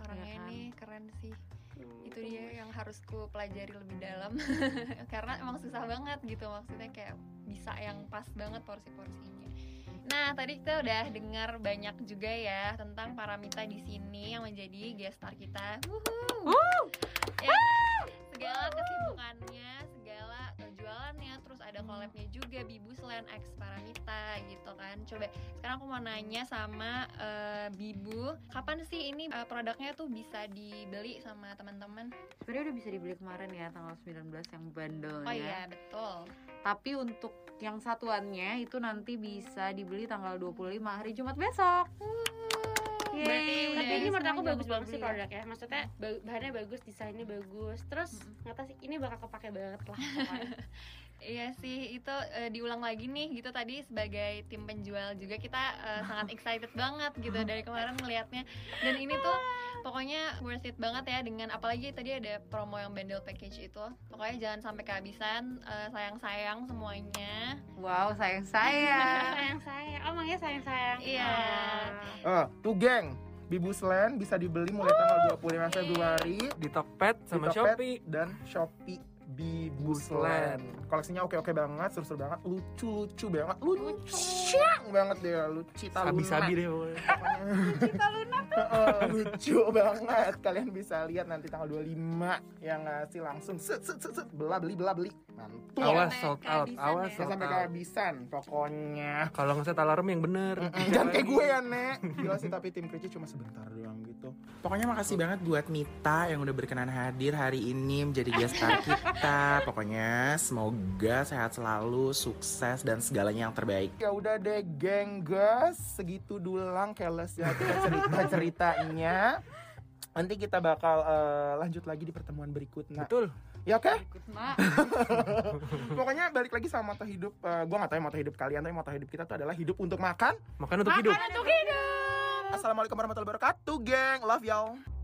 orangnya Iya kan? ini keren sih Hmm, itu dia yang harus ku pelajari lebih dalam. Karena emang susah banget gitu maksudnya kayak bisa yang pas banget porsi-porsinya. Nah tadi kita udah dengar banyak juga ya tentang Paramita di sini yang menjadi guest star kita. Wuhu. Ya, segala kesibukannya jualannya terus ada collabnya juga Bibu selain X Paramita gitu kan coba sekarang aku mau nanya sama eh, Bibu kapan sih ini eh, produknya tuh bisa dibeli sama teman-teman Sebenarnya udah bisa dibeli kemarin ya tanggal 19 yang bundle Oh iya betul. Tapi untuk yang satuannya itu nanti bisa dibeli tanggal 25 hari Jumat besok. Yeay. Berarti tapi ini menurut aku bagus banget sih beli ya. Maksudnya ba- bahannya bagus, desainnya bagus. Terus nggak tahu sih ini bakal kepake banget lah. Iya sih, itu eh, diulang lagi nih gitu tadi sebagai tim penjual juga kita eh, sangat excited banget gitu dari kemarin melihatnya. Dan ini tuh pokoknya worth it banget ya dengan apalagi tadi ada promo yang bundle package itu. Pokoknya jangan sampai kehabisan, eh, sayang-sayang semuanya. Wow, sayang saya. sayang sayang. Oh manggilnya sayang sayang. Iya. Eh, tuh geng, Bibusland bisa dibeli mulai tanggal 25 Februari Di Tokped sama di Tokped Shopee. dan Shopee Bibusland. Koleksinya oke-oke banget, seru-seru banget, lucu-lucu banget, lucu banget deh, lucu Sabi-sabi deh pokoknya. Heeh, lucu banget. Kalian bisa lihat nanti tanggal 25 yang ngasih langsung set set set, set bela beli bela beli. Mantul. Awas sold out, awas ya. Jangan sold sampai kehabisan pokoknya. Kalau ngeset alarm yang bener. Mm, Jangan kayak gue ya, Nek. Gila sih, tapi tim Krici cuma sebentar doang gitu. Pokoknya makasih banget buat Mita yang udah berkenan hadir hari ini menjadi guest star kita. Pokoknya semoga sehat selalu, sukses dan segalanya yang terbaik. Ya udah deh, geng guys. Segitu dulang carelessnya kita cerita-ceritanya. Nanti kita bakal eh, lanjut lagi di pertemuan berikutnya. Betul. Ya oke? Pokoknya balik lagi sama moto hidup. eh, gua nggak tahu ya moto hidup kalian, tapi moto hidup kita tuh adalah hidup untuk makan. Makan untuk hidup. Assalamualaikum warahmatullahi wabarakatuh, geng. Love y'all.